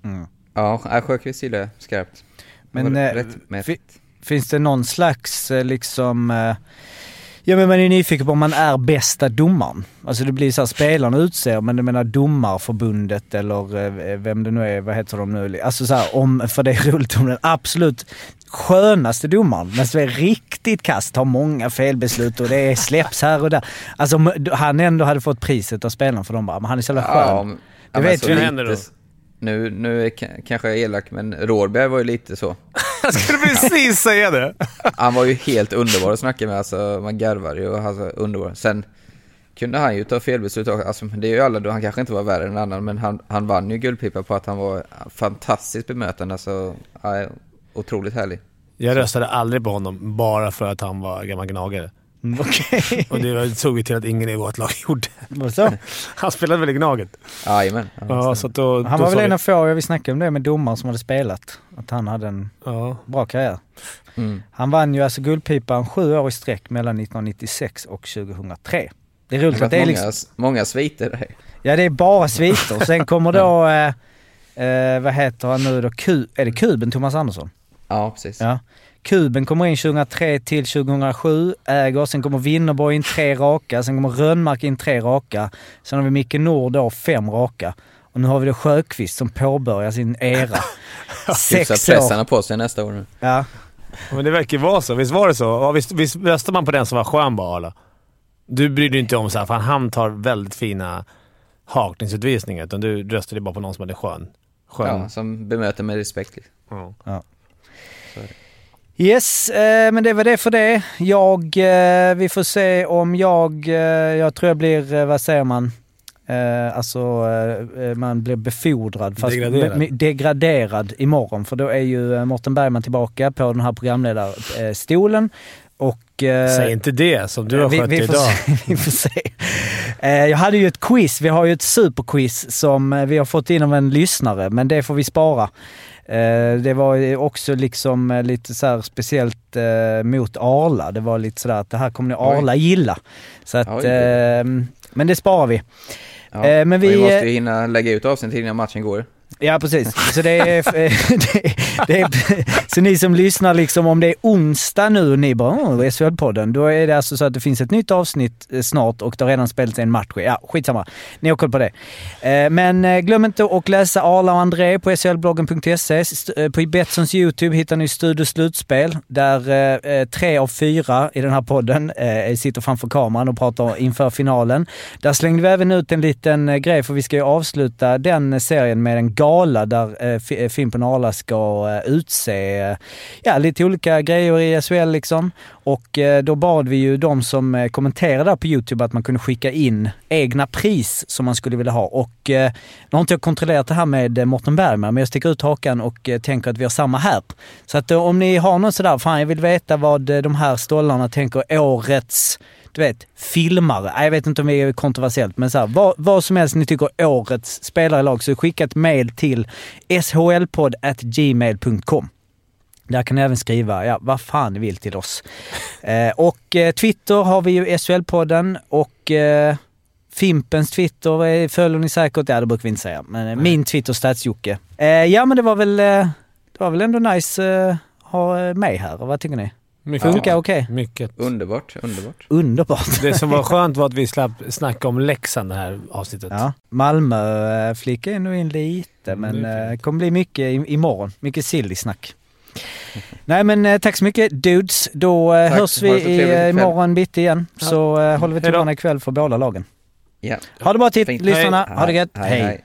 Ja, nej, Sjöqvist gillar jag skarpt. Men eh, rätt finns det någon slags eh, liksom... Ja men man är nyfiken på om man är bästa domaren. Alltså det blir så här, spelarna utser, men du menar domarförbundet eller eh, vem det nu är, vad heter de nu? Alltså så här, om, för det är roligt om den absolut skönaste domaren, men som är riktigt kast, har många felbeslut och det släpps här och där. Alltså om han ändå hade fått priset av spelarna för de bara, men han är så jävla skön. Ja, men- det ja, vet så vi. lite då? s- Nu, nu är, kanske jag är elak, men Rådberg var ju lite så. Jag skulle precis säga det! Han var ju helt underbar att snacka med, alltså man garvar ju och alltså, underbar. Sen kunde han ju ta felbeslut också, alltså, det är ju alla då, han kanske inte var värre än annan, men han, han vann ju Guldpipa på att han var fantastiskt bemötande, alltså ja, otroligt härlig. Jag röstade aldrig på honom bara för att han var gammal gnagare. Mm, Okej. Och det såg vi till att ingen i vårt lag gjorde. Var så? Han spelade väl i Gnaget? Jajamän. Ja, så då, Han då var väl en vi- av få, jag vill snacka om det med domare som hade spelat, att han hade en Ja. bra karriär. Mm. Han vann ju alltså Guldpipan sju år i sträck mellan 1996 och 2003. Det är Det roligt att det är liksom, många, många sviter där. ja det är bara sviter. Sen kommer då, eh, eh, vad heter han nu då, Ku, är det Kuben Thomas Andersson? Ja, precis. Ja. Kuben kommer in 2003 till 2007, äger. Sen kommer Winnerborg in tre raka. Sen kommer Rönnmark in tre raka. Sen har vi Micke Nord då fem raka. Och nu har vi då Sjöqvist som påbörjar sin era. Sex år. har på sig nästa år nu. Ja. Men det verkar ju vara så. Visst var det så? Ja, visst, visst röstade man på den som var skön bara, eller? Du brydde dig inte om så här, för han tar väldigt fina hakningsutvisningar, utan du röstade bara på någon som hade skön. skön. Ja, som bemöter med respekt. Liksom. Ja. Ja. Yes, eh, men det var det för det. Jag, eh, vi får se om jag, eh, jag tror jag blir, vad säger man, eh, alltså man blir befordrad, fast Degraderad. degraderad imorgon. För då är ju Mårten Bergman tillbaka på den här programledarstolen. Och, Säg inte det som du har vi, skött vi, idag. se, vi får se. Jag hade ju ett quiz, vi har ju ett superquiz som vi har fått in av en lyssnare, men det får vi spara. Eh, det var också liksom eh, lite så speciellt eh, mot Arla. Det var lite sådär att det här kommer ni Arla gilla. Så att, Oj. eh, men det sparar vi. Ja. Men vi, vi, måste hinna lägga ut avsnitt innan matchen går. Ja precis. Så det är, det, eh, det är, så ni som lyssnar liksom om det är onsdag nu och ni bara åh, SHL-podden, då är det alltså så att det finns ett nytt avsnitt eh, snart och det har redan spelats en match. Ja, skitsamma. Ni har koll på det. Eh, men glöm inte att läsa Arla och André på shlbloggen.se. På Betssons YouTube hittar ni Studio Slutspel där tre av fyra i den här podden sitter framför kameran och pratar inför finalen. Där slängde vi även ut en liten grej för vi ska ju avsluta den serien med en gala där eh, Fimpen eh, Arla ska eh, utse eh, ja, lite olika grejer i SHL liksom. Och eh, då bad vi ju de som eh, kommenterade där på YouTube att man kunde skicka in egna pris som man skulle vilja ha. Och eh, nu har inte jag kontrollerat det här med eh, Mårten Bergman, men jag sticker ut hakan och eh, tänker att vi har samma här. Så att eh, om ni har någon sådär, fan jag vill veta vad eh, de här stollarna tänker årets du vet, filmare. Jag vet inte om det är kontroversiellt, men så här, vad, vad som helst ni tycker årets spelare i lag, så skicka ett mail till shlpodd.gmail.com. Där kan ni även skriva ja, vad fan ni vill till oss. Eh, och eh, Twitter har vi ju SHL-podden och eh, Fimpens Twitter eh, följer ni säkert. Ja, det brukar vi inte säga. Men eh, min Twitter, Stadsjocke. Eh, ja, men det var väl, det var väl ändå nice eh, ha mig här. Vad tycker ni? Mycket. Funkar okej? Okay. Mycket. Underbart, underbart. Underbart. Det som var skönt var att vi slapp snacka om Leksand det här avsnittet. Ja. Malmö eh, flickar ändå in lite, men det mm. kommer bli mycket imorgon. Mycket silly-snack. Nej men eh, tack så mycket dudes. Då tack. hörs vi imorgon bitti igen. Så ja. håller vi tummarna ikväll för båda lagen. Ja. Ha det bra till lyssnarna. Ha det gött. hej. hej.